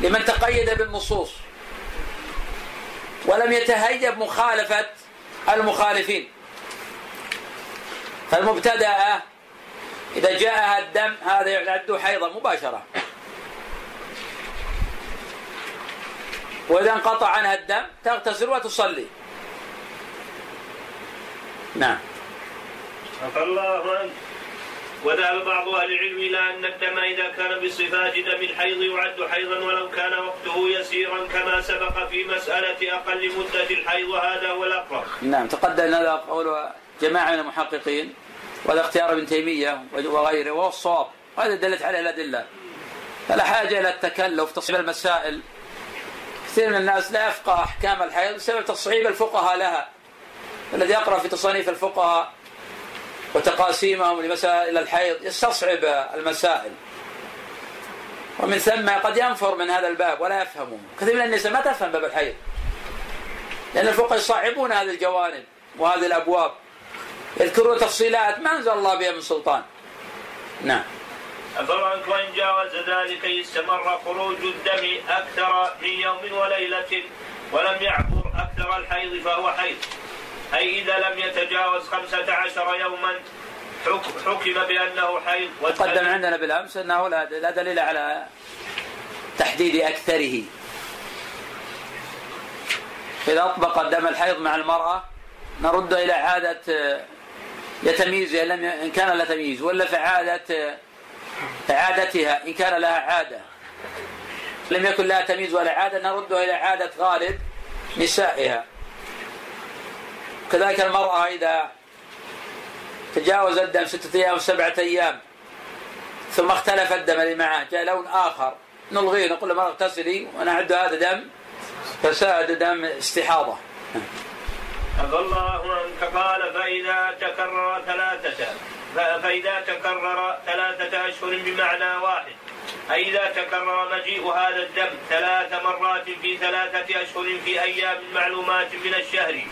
لمن تقيد بالنصوص. ولم يتهيب مخالفة المخالفين. فالمبتدأة إذا جاءها الدم هذا يعد حيضا مباشرة. وإذا انقطع عنها الدم تغتسل وتصلي. نعم.
عفى الله عنك وذهب بعض أهل العلم إلى أن الدم إذا كان بصفات دم الحيض يعد حيضا ولو كان وقته يسيرا كما سبق في مسألة أقل مدة الحيض وهذا هو الأقرب.
نعم تقدم هذا قول جماعة من المحققين وهذا اختيار ابن تيمية وغيره وهو الصواب وهذا دلت عليه الأدلة. فلا حاجة إلى التكلف تصعيب المسائل. كثير من الناس لا يفقه أحكام الحيض بسبب تصعيب الفقهاء لها. الذي يقرأ في تصانيف الفقهاء وتقاسيمهم لمسائل الحيض يستصعب المسائل ومن ثم قد ينفر من هذا الباب ولا يفهمه كثير من النساء ما تفهم باب الحيض لأن الفقهاء يصعبون هذه الجوانب وهذه الأبواب يذكرون تفصيلات ما أنزل الله بها من سلطان. نعم.
أفرأنك وإن جاوز ذلك استمر خروج الدم أكثر من يوم وليلة ولم يعبر أكثر الحيض فهو حيض. أي إذا لم يتجاوز خمسة عشر يوما حك- حكم بأنه حيض.
تقدم عندنا بالأمس أنه لا دليل على تحديد أكثره. إذا أطبق دم الحيض مع المرأة نرد إلى عادة يتمييز إن لم إن كان لا تمييز ولا في عادة آه، عادتها إن كان لها عادة. لم يكن لها تمييز ولا عادة نردها إلى عادة غالب نسائها. كذلك المرأة إذا تجاوز الدم ستة أيام وسبعة أيام ثم اختلف الدم اللي معه جاء لون آخر نلغيه نقول للمرأة اغتسلي ونعد هذا دم فساد دم استحاضة.
عفى الله عنك قال فإذا تكرر ثلاثة فإذا تكرر ثلاثة أشهر بمعنى واحد. أي إذا تكرر مجيء هذا الدم ثلاث مرات في ثلاثة أشهر في أيام معلومات من الشهر.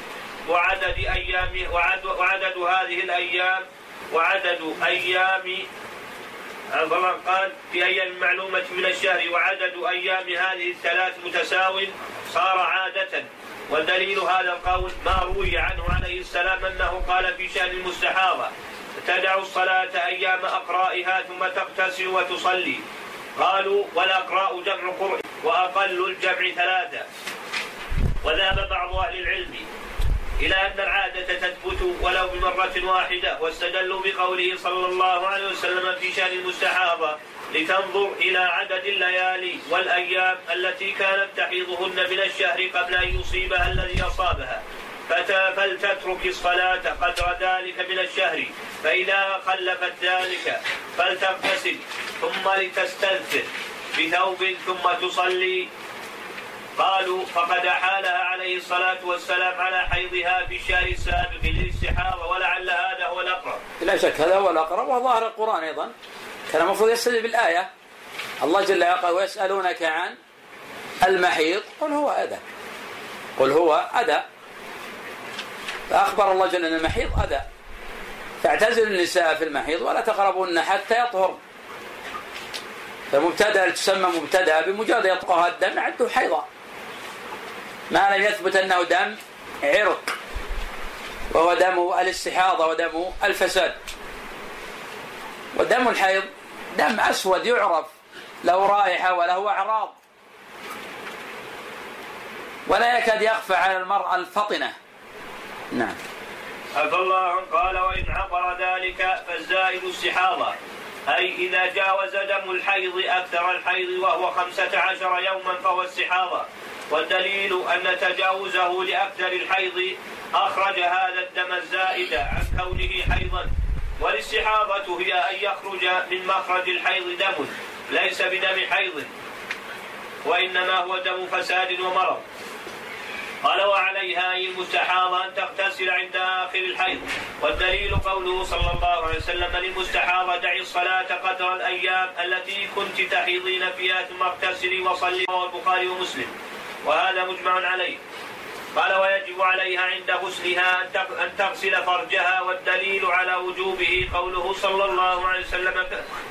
وعدد أيام وعد وعدد هذه الأيام وعدد أيام الله قال في أيام معلومة من الشهر وعدد أيام هذه الثلاث متساو صار عادة. والدليل هذا القول ما روي عنه عليه السلام أنه قال في شأن المستحاضة تدع الصلاة أيام أقرائها ثم تغتسل وتصلي. قالوا والأقراء جمع قرء وأقل الجمع ثلاثة. وذهب بعض أهل العلم إلى أن العادة تثبت ولو بمرة واحدة واستدلوا بقوله صلى الله عليه وسلم في شأن المستحاضة لتنظر إلى عدد الليالي والأيام التي كانت تحيضهن من الشهر قبل أن يصيبها الذي أصابها. فلتترك الصلاة قدر ذلك من الشهر. فإذا خلفت ذلك فلتغتسل ثم لتستنثر بثوب ثم تصلي. قالوا فقد أحالها عليه الصلاة والسلام على حيضها في الشهر السابق للاستحاضة ولعل هذا هو الأقرب.
لا شك هذا هو الأقرب وظاهر القرآن أيضا. كان المفروض يستدل بالآية. الله جل وعلا قال ويسألونك عن المحيض قل هو أذى. قل هو أذى. فأخبر الله جل أن المحيض أذى. فاعتزلوا النساء في المحيض ولا تقربوهن حتى يطهرن. فمبتدا تسمى مبتدأ بمجرد يطقها الدم عده حيضا ما لم يثبت أنه دم عرق. وهو دم الاستحاضة ودم الفساد. ودم الحيض دم أسود يعرف له رائحة وله أعراض. ولا يكاد يخفى على المرأة الفطنة. نعم.
عفى الله قال وإن عبر ذلك فالزائد استحاضة أي إذا جاوز دم الحيض أكثر الحيض وهو خمسة عشر يوما فهو استحاضة والدليل أن تجاوزه لأكثر الحيض أخرج هذا الدم الزائد عن كونه حيضا. والاستحاضة هي أن يخرج من مخرج الحيض دم ليس بدم حيض وإنما هو دم فساد ومرض. قال وعليها أي المستحاضة أن تغتسل عند آخر الحيض. والدليل قوله صلى الله عليه وسلم للمستحاضة دعي الصلاة قدر الأيام التي كنت تحيضين فيها ثم اغتسلي وصلي رواه البخاري ومسلم. وهذا مجمع عليه. قال ويجب عليها عند غسلها أن تغ- أن تغسل فرجها والدليل على وجوبه قوله صلى الله عليه وسلم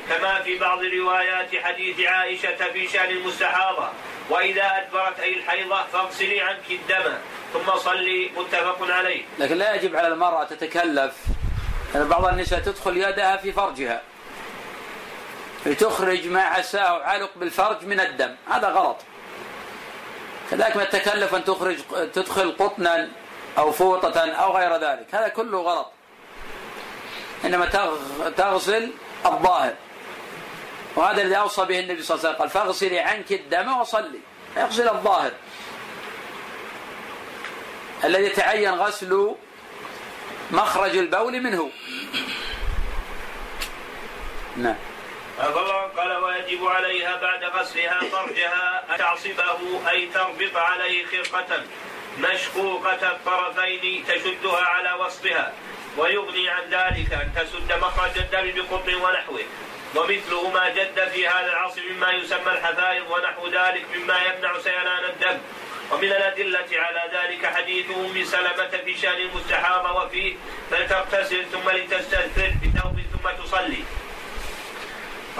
كما في بعض روايات حديث عائشة في شأن المستحاضة وإذا أدبرت أي الحيضة فاغسلي عنك الدم ثم صلي متفق عليه.
لكن لا يجب على المرأة تتكلف يعني بعض النساء تدخل يدها في فرجها. لتخرج ما عساه علق بالفرج من الدم هذا غلط. كذلك ما التكلف أن تخرج تدخل قطنا أو فوطة أو غير ذلك. هذا كله غلط. إنما تغ- تغسل الظاهر. وهذا الذي أوصى به النبي صلى الله عليه وسلم. قال فاغسلي عنك الدم وصلي. اغسل الظاهر. الذي يتعين غسل مخرج البول منه. نعم.
الله قال ويجب عليها بعد غسلها فرجها أن تعصبه أي تربط عليه خرقة مشقوقة الطرفين تشدها على وسطها ويغني عن ذلك أن تسد مخرج الدم بقطن ونحوه. ومثله ما جد في هذا العصر مما يسمى الحفائظ ونحو ذلك مما يمنع سيلان الدم. ومن الأدلة على ذلك حديث أم سلمة في شأن المستحاضة وفيه فلتغتسل ثم لتستغفر بثوب ثم تصلي.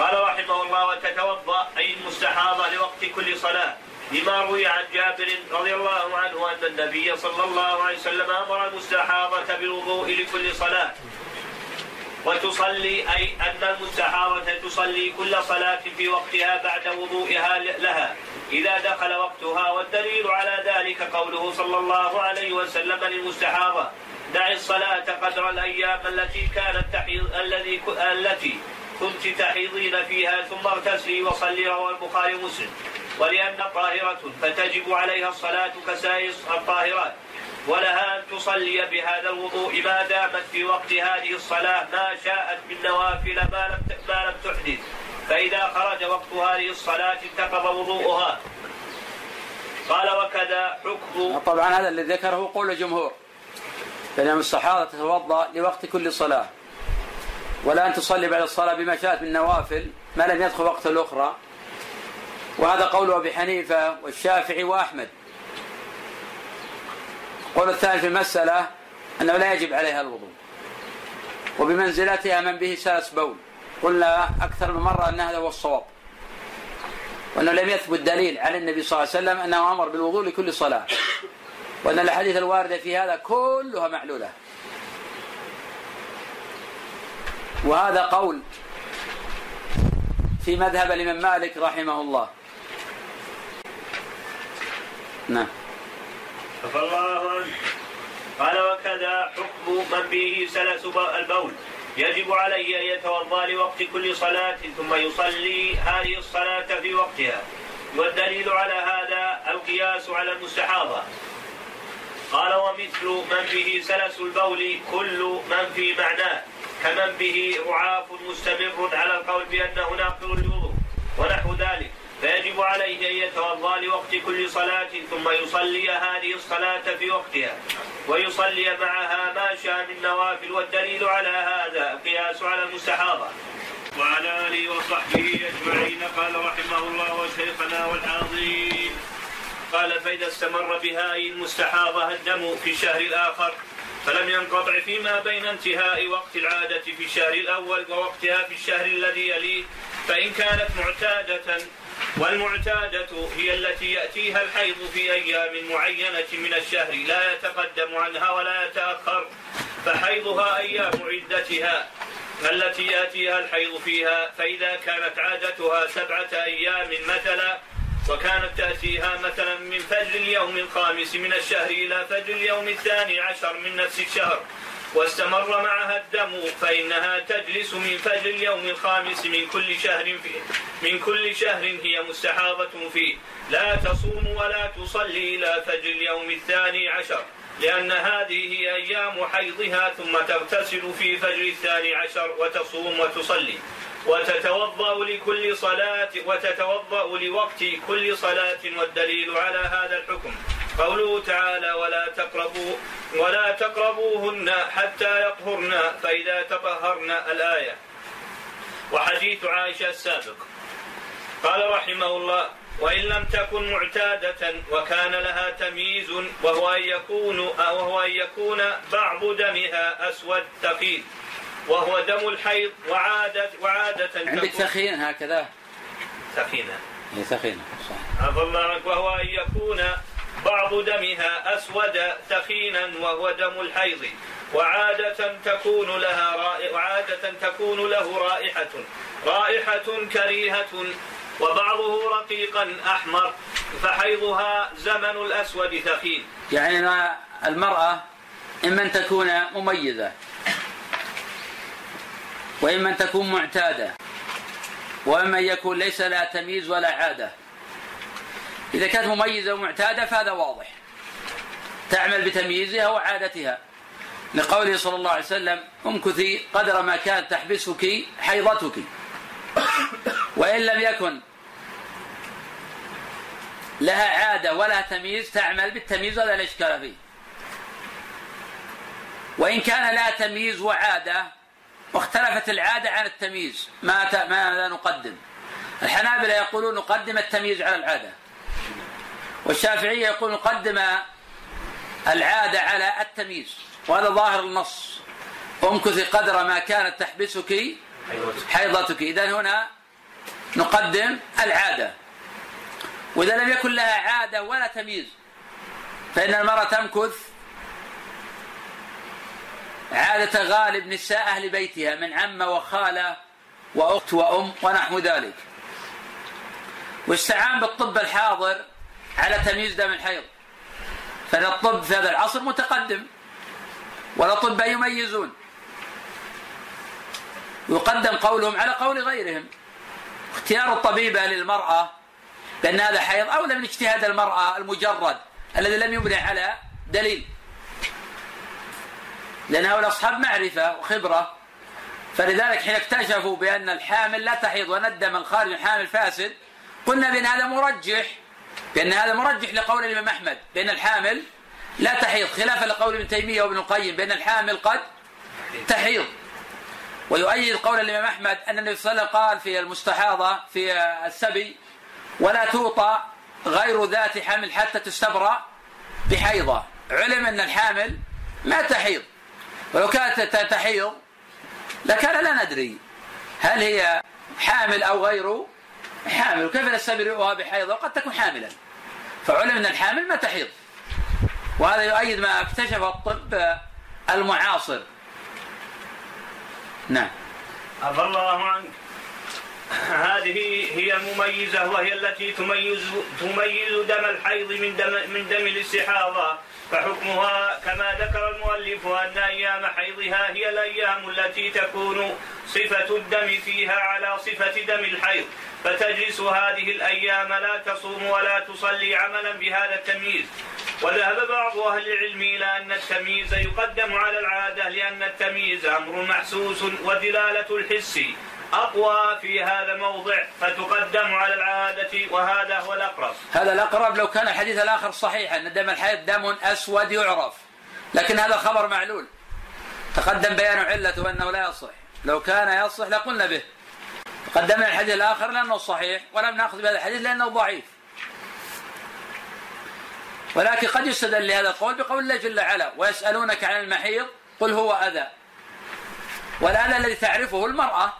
قال رحمه الله وتتوضأ أي المستحاضه لوقت كل صلاة. لما روي عن جابر رضي الله عنه أن النبي صلى الله عليه وسلم أمر المستحاضة بالوضوء لكل صلاة. وتصلي أي أن المستحاضة تصلي كل صلاة في وقتها بعد وضوئها لها. إذا دخل وقتها والدليل على ذلك قوله صلى الله عليه وسلم للمستحاضة دع الصلاة قدر الأيام التي كانت تحيض التي كنت تحيضين فيها ثم اغتسلي وصلي رواه البخاري ومسلم. ولأن طاهرة فتجب عليها الصلاة كسائر الطاهرات. ولها أن تصلي بهذا الوضوء. ما دامت في وقت هذه الصلاة ما شاءت من نوافل ما لم ما لم تحدث. فإذا خرج وقت هذه الصلاة انتقض وضوءها. قال وكذا حكم.
طبعا هذا اللي ذكره قول الجمهور. فإن الصحابة تتوضأ لوقت كل صلاة. ولا أن تصلي بعد الصلاة بما شاءت من نوافل ما لم يدخل وقت الأخرى. وهذا قول أبي حنيفة والشافعي وأحمد. قول الثاني في المسألة أنه لا يجب عليها الوضوء. وبمنزلتها من به سلس بول. قلنا أكثر من مرة أن هذا هو الصواب. وأنه لم يثبت دليل على النبي صلى الله عليه وسلم أنه أمر بالوضوء لكل صلاة. وأن الأحاديث الواردة في هذا كلها معلولة. وهذا قول في مذهب الإمام مالك رحمه الله. نعم.
الله عنه. قال وكذا حكم من به سلس البول. يجب عليه أن يتوضأ لوقت كل صلاة ثم يصلي هذه الصلاة في وقتها. والدليل على هذا القياس على المستحاضة. قال ومثل من به سلس البول كل من في معناه. كمن به رعاف مستمر على القول بأنه ناقض الوضوء ونحو ذلك. فيجب عليه أن يتوضأ لوقت كل صلاة ثم يصلي هذه الصلاة في وقتها ويصلي معها ما شاء من نوافل والدليل على هذا القياس على المستحاضة. وعلى آله وصحبه أجمعين. قال رحمه الله وشيخنا والحاضرين. قال فإذا استمر بها المستحاضة الدم في الشهر الآخر فلم ينقطع فيما بين انتهاء وقت العادة في الشهر الأول ووقتها في الشهر الذي يليه فإن كانت معتادة والمعتادة هي التي يأتيها الحيض في أيام معينة من الشهر لا يتقدم عنها ولا يتأخر فحيضها أيام عدتها التي يأتيها الحيض فيها فإذا كانت عادتها سبعة أيام مثلا وكانت تأتيها مثلا من فجر اليوم الخامس من الشهر إلى فجر اليوم الثاني عشر من نفس الشهر واستمر معها الدم فإنها تجلس من فجر اليوم الخامس من كل شهر فيه من كل شهر هي مستحاضة فيه. لا تصوم ولا تصلي إلى فجر اليوم الثاني عشر. لأن هذه هي أيام حيضها ثم تغتسل في فجر الثاني عشر وتصوم وتصلي. وتتوضأ لكل صلاة وتتوضأ لوقت كل صلاة والدليل على هذا الحكم. قوله تعالى ولا تقربوا ولا تقربوهن حتى يطهرن فإذا تطهرن الآية. وحديث عائشة السابق. قال رحمه الله وإن لم تكن معتادة وكان لها تمييز وهو أن يكون وهو أن يكون بعض دمها أسود ثقيل وهو دم الحيض وعادة وعادة
عندك ثخين هكذا؟
ثخينة
هي ثخينة صح.
عفى الله عنك. وهو أن يكون بعض دمها أسود ثخينا وهو دم الحيض. وعادة تكون لها رائحة وعادة تكون له رائحة. رائحة كريهة وبعضه رقيقا أحمر فحيضها زمن الأسود ثخين
يعني المرأة إما أن تكون مميزة وإما أن تكون معتادة وإما أن يكون ليس لها تمييز ولا عادة. إذا كانت مميزة ومعتادة فهذا واضح. تعمل بتمييزها وعادتها. لقوله صلى الله عليه وسلم امكثي قدر ما كانت تحبسك حيضتك. وإن لم يكن لها عادة ولا تمييز تعمل بالتمييز ولا الإشكال فيه. وإن كان لها تمييز وعادة واختلفت العادة عن التمييز ما ماذا نقدم. الحنابلة يقولون نقدم التمييز على العادة. والشافعية يقول نقدم العادة على التمييز. وهذا ظاهر النص. امكثي قدر ما كانت تحبسك حيضتك. إذا هنا نقدم العادة. وإذا لم يكن لها عادة ولا تمييز فإن المرأة تمكث عادة غالب نساء أهل بيتها من عمة وخالة وأخت وأم ونحو ذلك. واستعان بالطب الحاضر على تمييز دم الحيض. فإن الطب في هذا العصر متقدم والأطباء يميزون. يقدم قولهم على قول غيرهم. اختيار الطبيبة للمرأة بأن هذا حيض أولى من اجتهاد المرأة المجرد الذي لم يبني على دليل. لأن هؤلاء أصحاب معرفة وخبرة. فلذلك حين اكتشفوا بأن الحامل لا تحيض وأن الدم الخارج الحامل فاسد قلنا بأن هذا مرجح بأن هذا مرجح لقول الإمام أحمد بأن الحامل لا تحيض خلافا لقول ابن تيمية وابن القيم بأن الحامل قد تحيض. ويؤيد قول الإمام أحمد أن النبي صلى الله عليه وسلم قال في المستحاضة في السبي ولا توطى غير ذات حمل حتى تستبرأ بحيضة. علم أن الحامل ما تحيض. ولو كانت تحيض لكان لا ندري هل هي حامل أو غير حامل. وكيف نستبرئها بحيضة؟ وقد تكون حاملا. فعلم أن الحامل ما تحيض. وهذا يؤيد ما اكتشف الطب المعاصر. نعم.
عفى الله عنك هذه هي المميزة وهي التي تميز تميز دم الحيض من دم من دم الاستحاضة. فحكمها كما ذكر المؤلف أن أيام حيضها هي الأيام التي تكون صفة الدم فيها على صفة دم الحيض. فتجلس هذه الأيام لا تصوم ولا تصلي عملا بهذا التمييز. وذهب بعض أهل العلم إلى أن التمييز يقدم على العادة لأن التمييز أمر محسوس ودلالة الحس. أقوى في هذا الموضع فتقدم على العادة وهذا هو الأقرب.
هذا الأقرب لو كان الحديث الآخر صحيحا أن دم الحيض دم أسود يعرف. لكن هذا خبر معلول. تقدم بيان علته أنه لا يصح. لو كان يصح لقلنا به. قدمنا الحديث الآخر لأنه صحيح ولم نأخذ بهذا الحديث لأنه ضعيف. ولكن قد يستدل لهذا القول بقول الله جل وعلا ويسألونك عن المحيض قل هو أذى. والأذى الذي تعرفه المرأة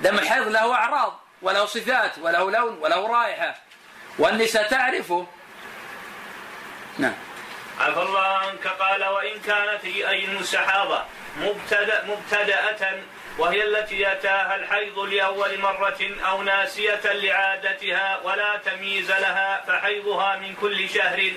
دم الحيض له أعراض وله صفات وله لون وله رائحة. والنساء تعرفه. نعم.
عفى الله عنك قال وإن كانت أي المستحاضة مبتدأ مبتدأة وهي التي أتاها الحيض لأول مرة أو ناسية لعادتها ولا تمييز لها فحيضها من كل شهر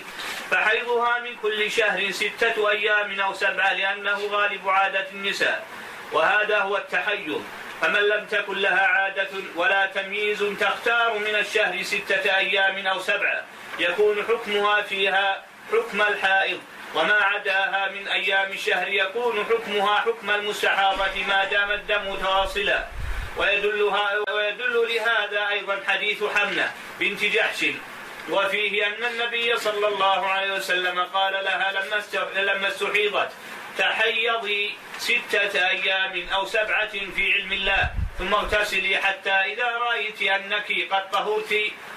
فحيضها من كل شهر ستة أيام أو سبعة لأنه غالب عادة النساء وهذا هو التحيض. فمن لم تكن لها عادة ولا تمييز تختار من الشهر ستة أيام أو سبعة يكون حكمها فيها حكم الحائض. وما عداها من أيام الشهر يكون حكمها حكم المستحاضة ما دام الدم متواصلا ويدلها ويدل لهذا أيضا حديث حمنة بنت جحش. وفيه أن النبي صلى الله عليه وسلم قال لها لما لما استحيضت تحيضي ستة أيام أو سبعة في علم الله ثم اغتسلي حتى إذا رأيت أنك قد طهرت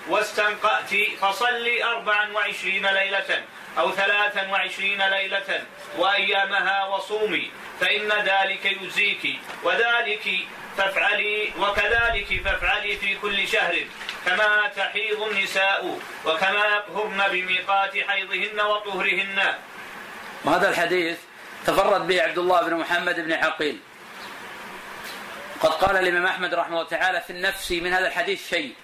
واستنقأت فصلي أربعا وعشرين ليلة أو ثلاثا وعشرين ليلة وأيامها وصومي فإن ذلك يجزيك وذلك فافعلي وكذلك فافعلي في كل شهر كما تحيض النساء وكما يطهرن بميقات حيضهن وطهرهن.
وهذا الحديث تفرد به عبد الله بن محمد بن عقيل. قد قال الإمام أحمد رحمه الله تعالى في النفس من هذا الحديث شيء.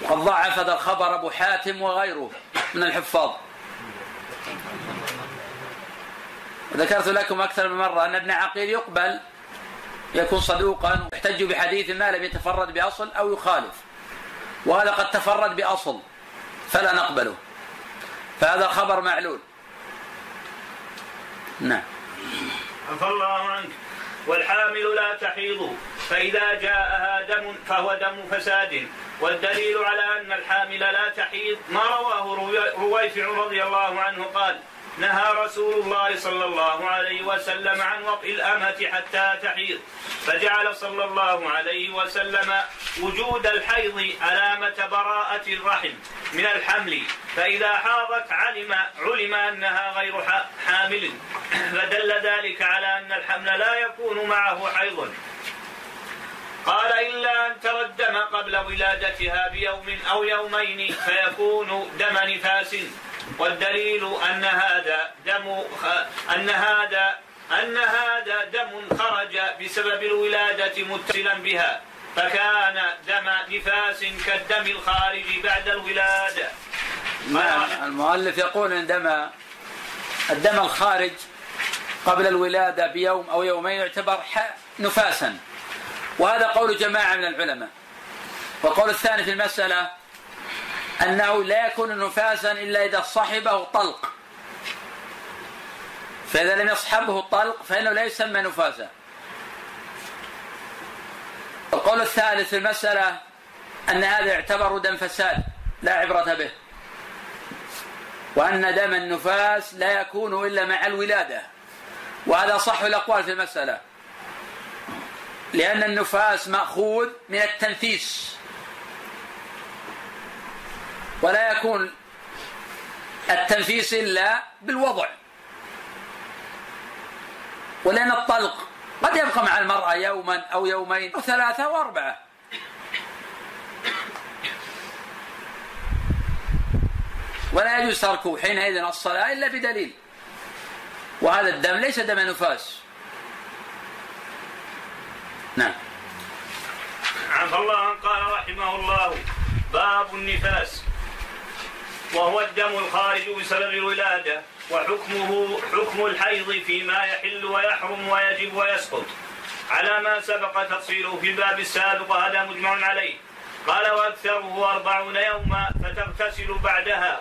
وقد ضعف هذا الخبر أبو حاتم وغيره من الحفاظ. وذكرت لكم أكثر من مرة أن ابن عقيل يقبل يكون صدوقا يحتج بحديث ما لم يتفرد بأصل أو يخالف. وهذا قد تفرد بأصل فلا نقبله. فهذا الخبر معلول. نعم.
عفى الله عنك. والحامل لا تحيض. فإذا جاءها دم فهو دم فساد. والدليل على أن الحامل لا تحيض ما رواه رويفع رضي الله عنه قال نهى رسول الله صلى الله عليه وسلم عن وطئ الأمة حتى تحيض. فجعل صلى الله عليه وسلم وجود الحيض علامة براءة الرحم من الحمل. فإذا حاضت علم علم أنها غير حامل. فدل ذلك على أن الحمل لا يكون معه حيض. قال إن إلا أن ترى الدم قبل ولادتها بيوم أو يومين فيكون دم نفاس. والدليل أن هذا دم أن هذا أن هذا دم خرج بسبب الولادة متصلا بها. فكان دم نفاس كالدم الخارج بعد الولادة.
نعم. المؤلف يقول إن دم الدم الخارج قبل الولادة بيوم أو يومين يعتبر نفاسا. وهذا قول جماعة من العلماء. والقول الثاني في المسألة أنه لا يكون نفاسا إلا إذا صحبه طلق. فإذا لم يصحبه الطلق فإنه لا يسمى نفاسا. القول الثالث في المسألة أن هذا يعتبر دم فساد لا عبرة به. وأن دم النفاس لا يكون إلا مع الولادة. وهذا صح الأقوال في المسألة. لأن النفاس مأخوذ من التنفيس. ولا يكون التنفيس إلا بالوضع. ولأن الطلق قد يبقى مع المرأة يوما أو يومين أو ثلاثة أو أربعة. ولا يجوز تركه حينئذ الصلاة إلا بدليل. وهذا الدم ليس دم نفاس. نعم.
عفى الله قال رحمه الله باب النفاس. وهو الدم الخارج بسبب الولادة وحكمه حكم الحيض فيما يحل ويحرم ويجب ويسقط. على ما سبق تفصيله في الباب السابق وهذا مجمع عليه. قال وأكثره أربعون يوما فتغتسل بعدها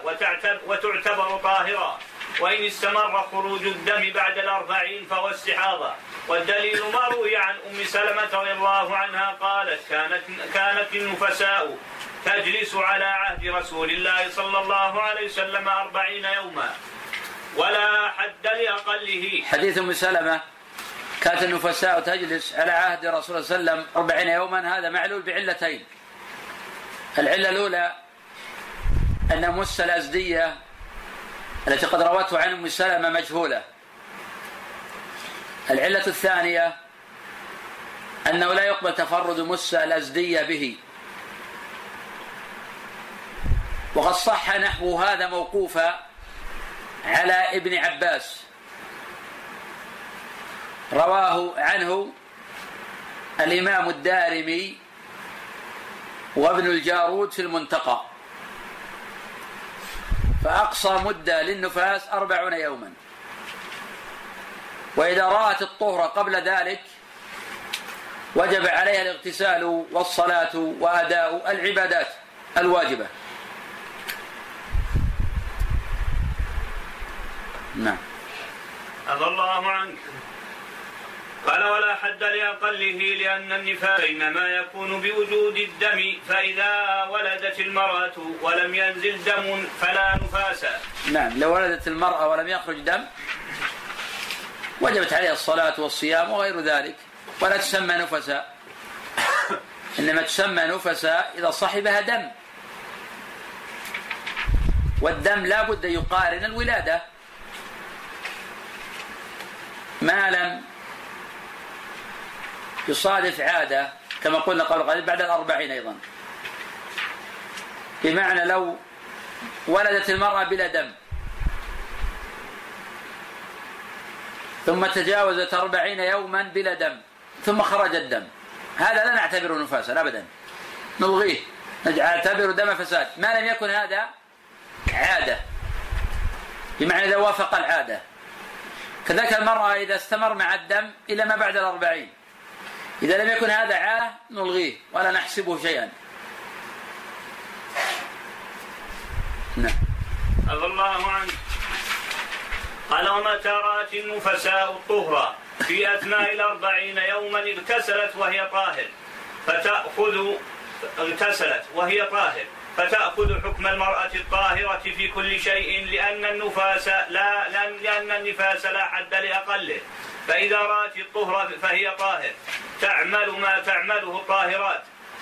وتعتبر طاهرا. وإن استمر خروج الدم بعد الأربعين فهو استحاضة والدليل ما روي عن أم سلمة رضي الله عنها قالت كانت كانت النفساء تجلس على عهد رسول الله صلى الله عليه وسلم أربعين يوما ولا حد لأقله.
حديث أم سلمة كانت النفساء تجلس على عهد رسول الله صلى الله عليه وسلم أربعين يوما هذا معلول بعلتين. العلة الأولى أن مس الأزدية التي قد روته عن أم سلمة مجهولة. العلة الثانية أنه لا يقبل تفرد مس الأزدية به. وقد صح نحو هذا موقوفا على ابن عباس. رواه عنه الإمام الدارمي وابن الجارود في المنتقى. فأقصى مدة للنفاس أربعون يوما. وإذا رأت الطهر قبل ذلك وجب عليها الاغتسال والصلاة وأداء العبادات الواجبة. نعم.
الله عنك. قال ولا حد لأقله لأن النفاس إنما يكون بوجود الدم فإذا ولدت المرأة ولم ينزل دم فلا نفاس.
نعم لو ولدت المرأة ولم يخرج دم وجبت عليها الصلاة والصيام وغير ذلك ولا تسمى نفساء. إنما تسمى نفساء إذا صحبها دم. والدم لا بد يقارن الولادة. ما لم يصادف عادة كما قلنا قبل قليل بعد الأربعين أيضا. بمعنى لو ولدت المرأة بلا دم ثم تجاوزت أربعين يوما بلا دم ثم خرج الدم. هذا لا نعتبره نفاسا أبدا. نلغيه. نعتبره دم فساد. ما لم يكن هذا عادة. بمعنى إذا وافق العادة. كذلك المرأة إذا استمر مع الدم إلى ما بعد الأربعين. إذا لم يكن هذا عادة نلغيه ولا نحسبه شيئا.
نعم. الله عنك. قال ومتى رأت النفساء الطهر في أثناء الأربعين يوما اغتسلت وهي طاهر. فتأخذ اغتسلت وهي طاهر. فتأخذ حكم المرأة الطاهرة في كل شيء لأن النفاس لا لأن النفاس لا حد لأقله. فإذا رأت الطهر فهي طاهر. تعمل ما تعمله الطاهرات.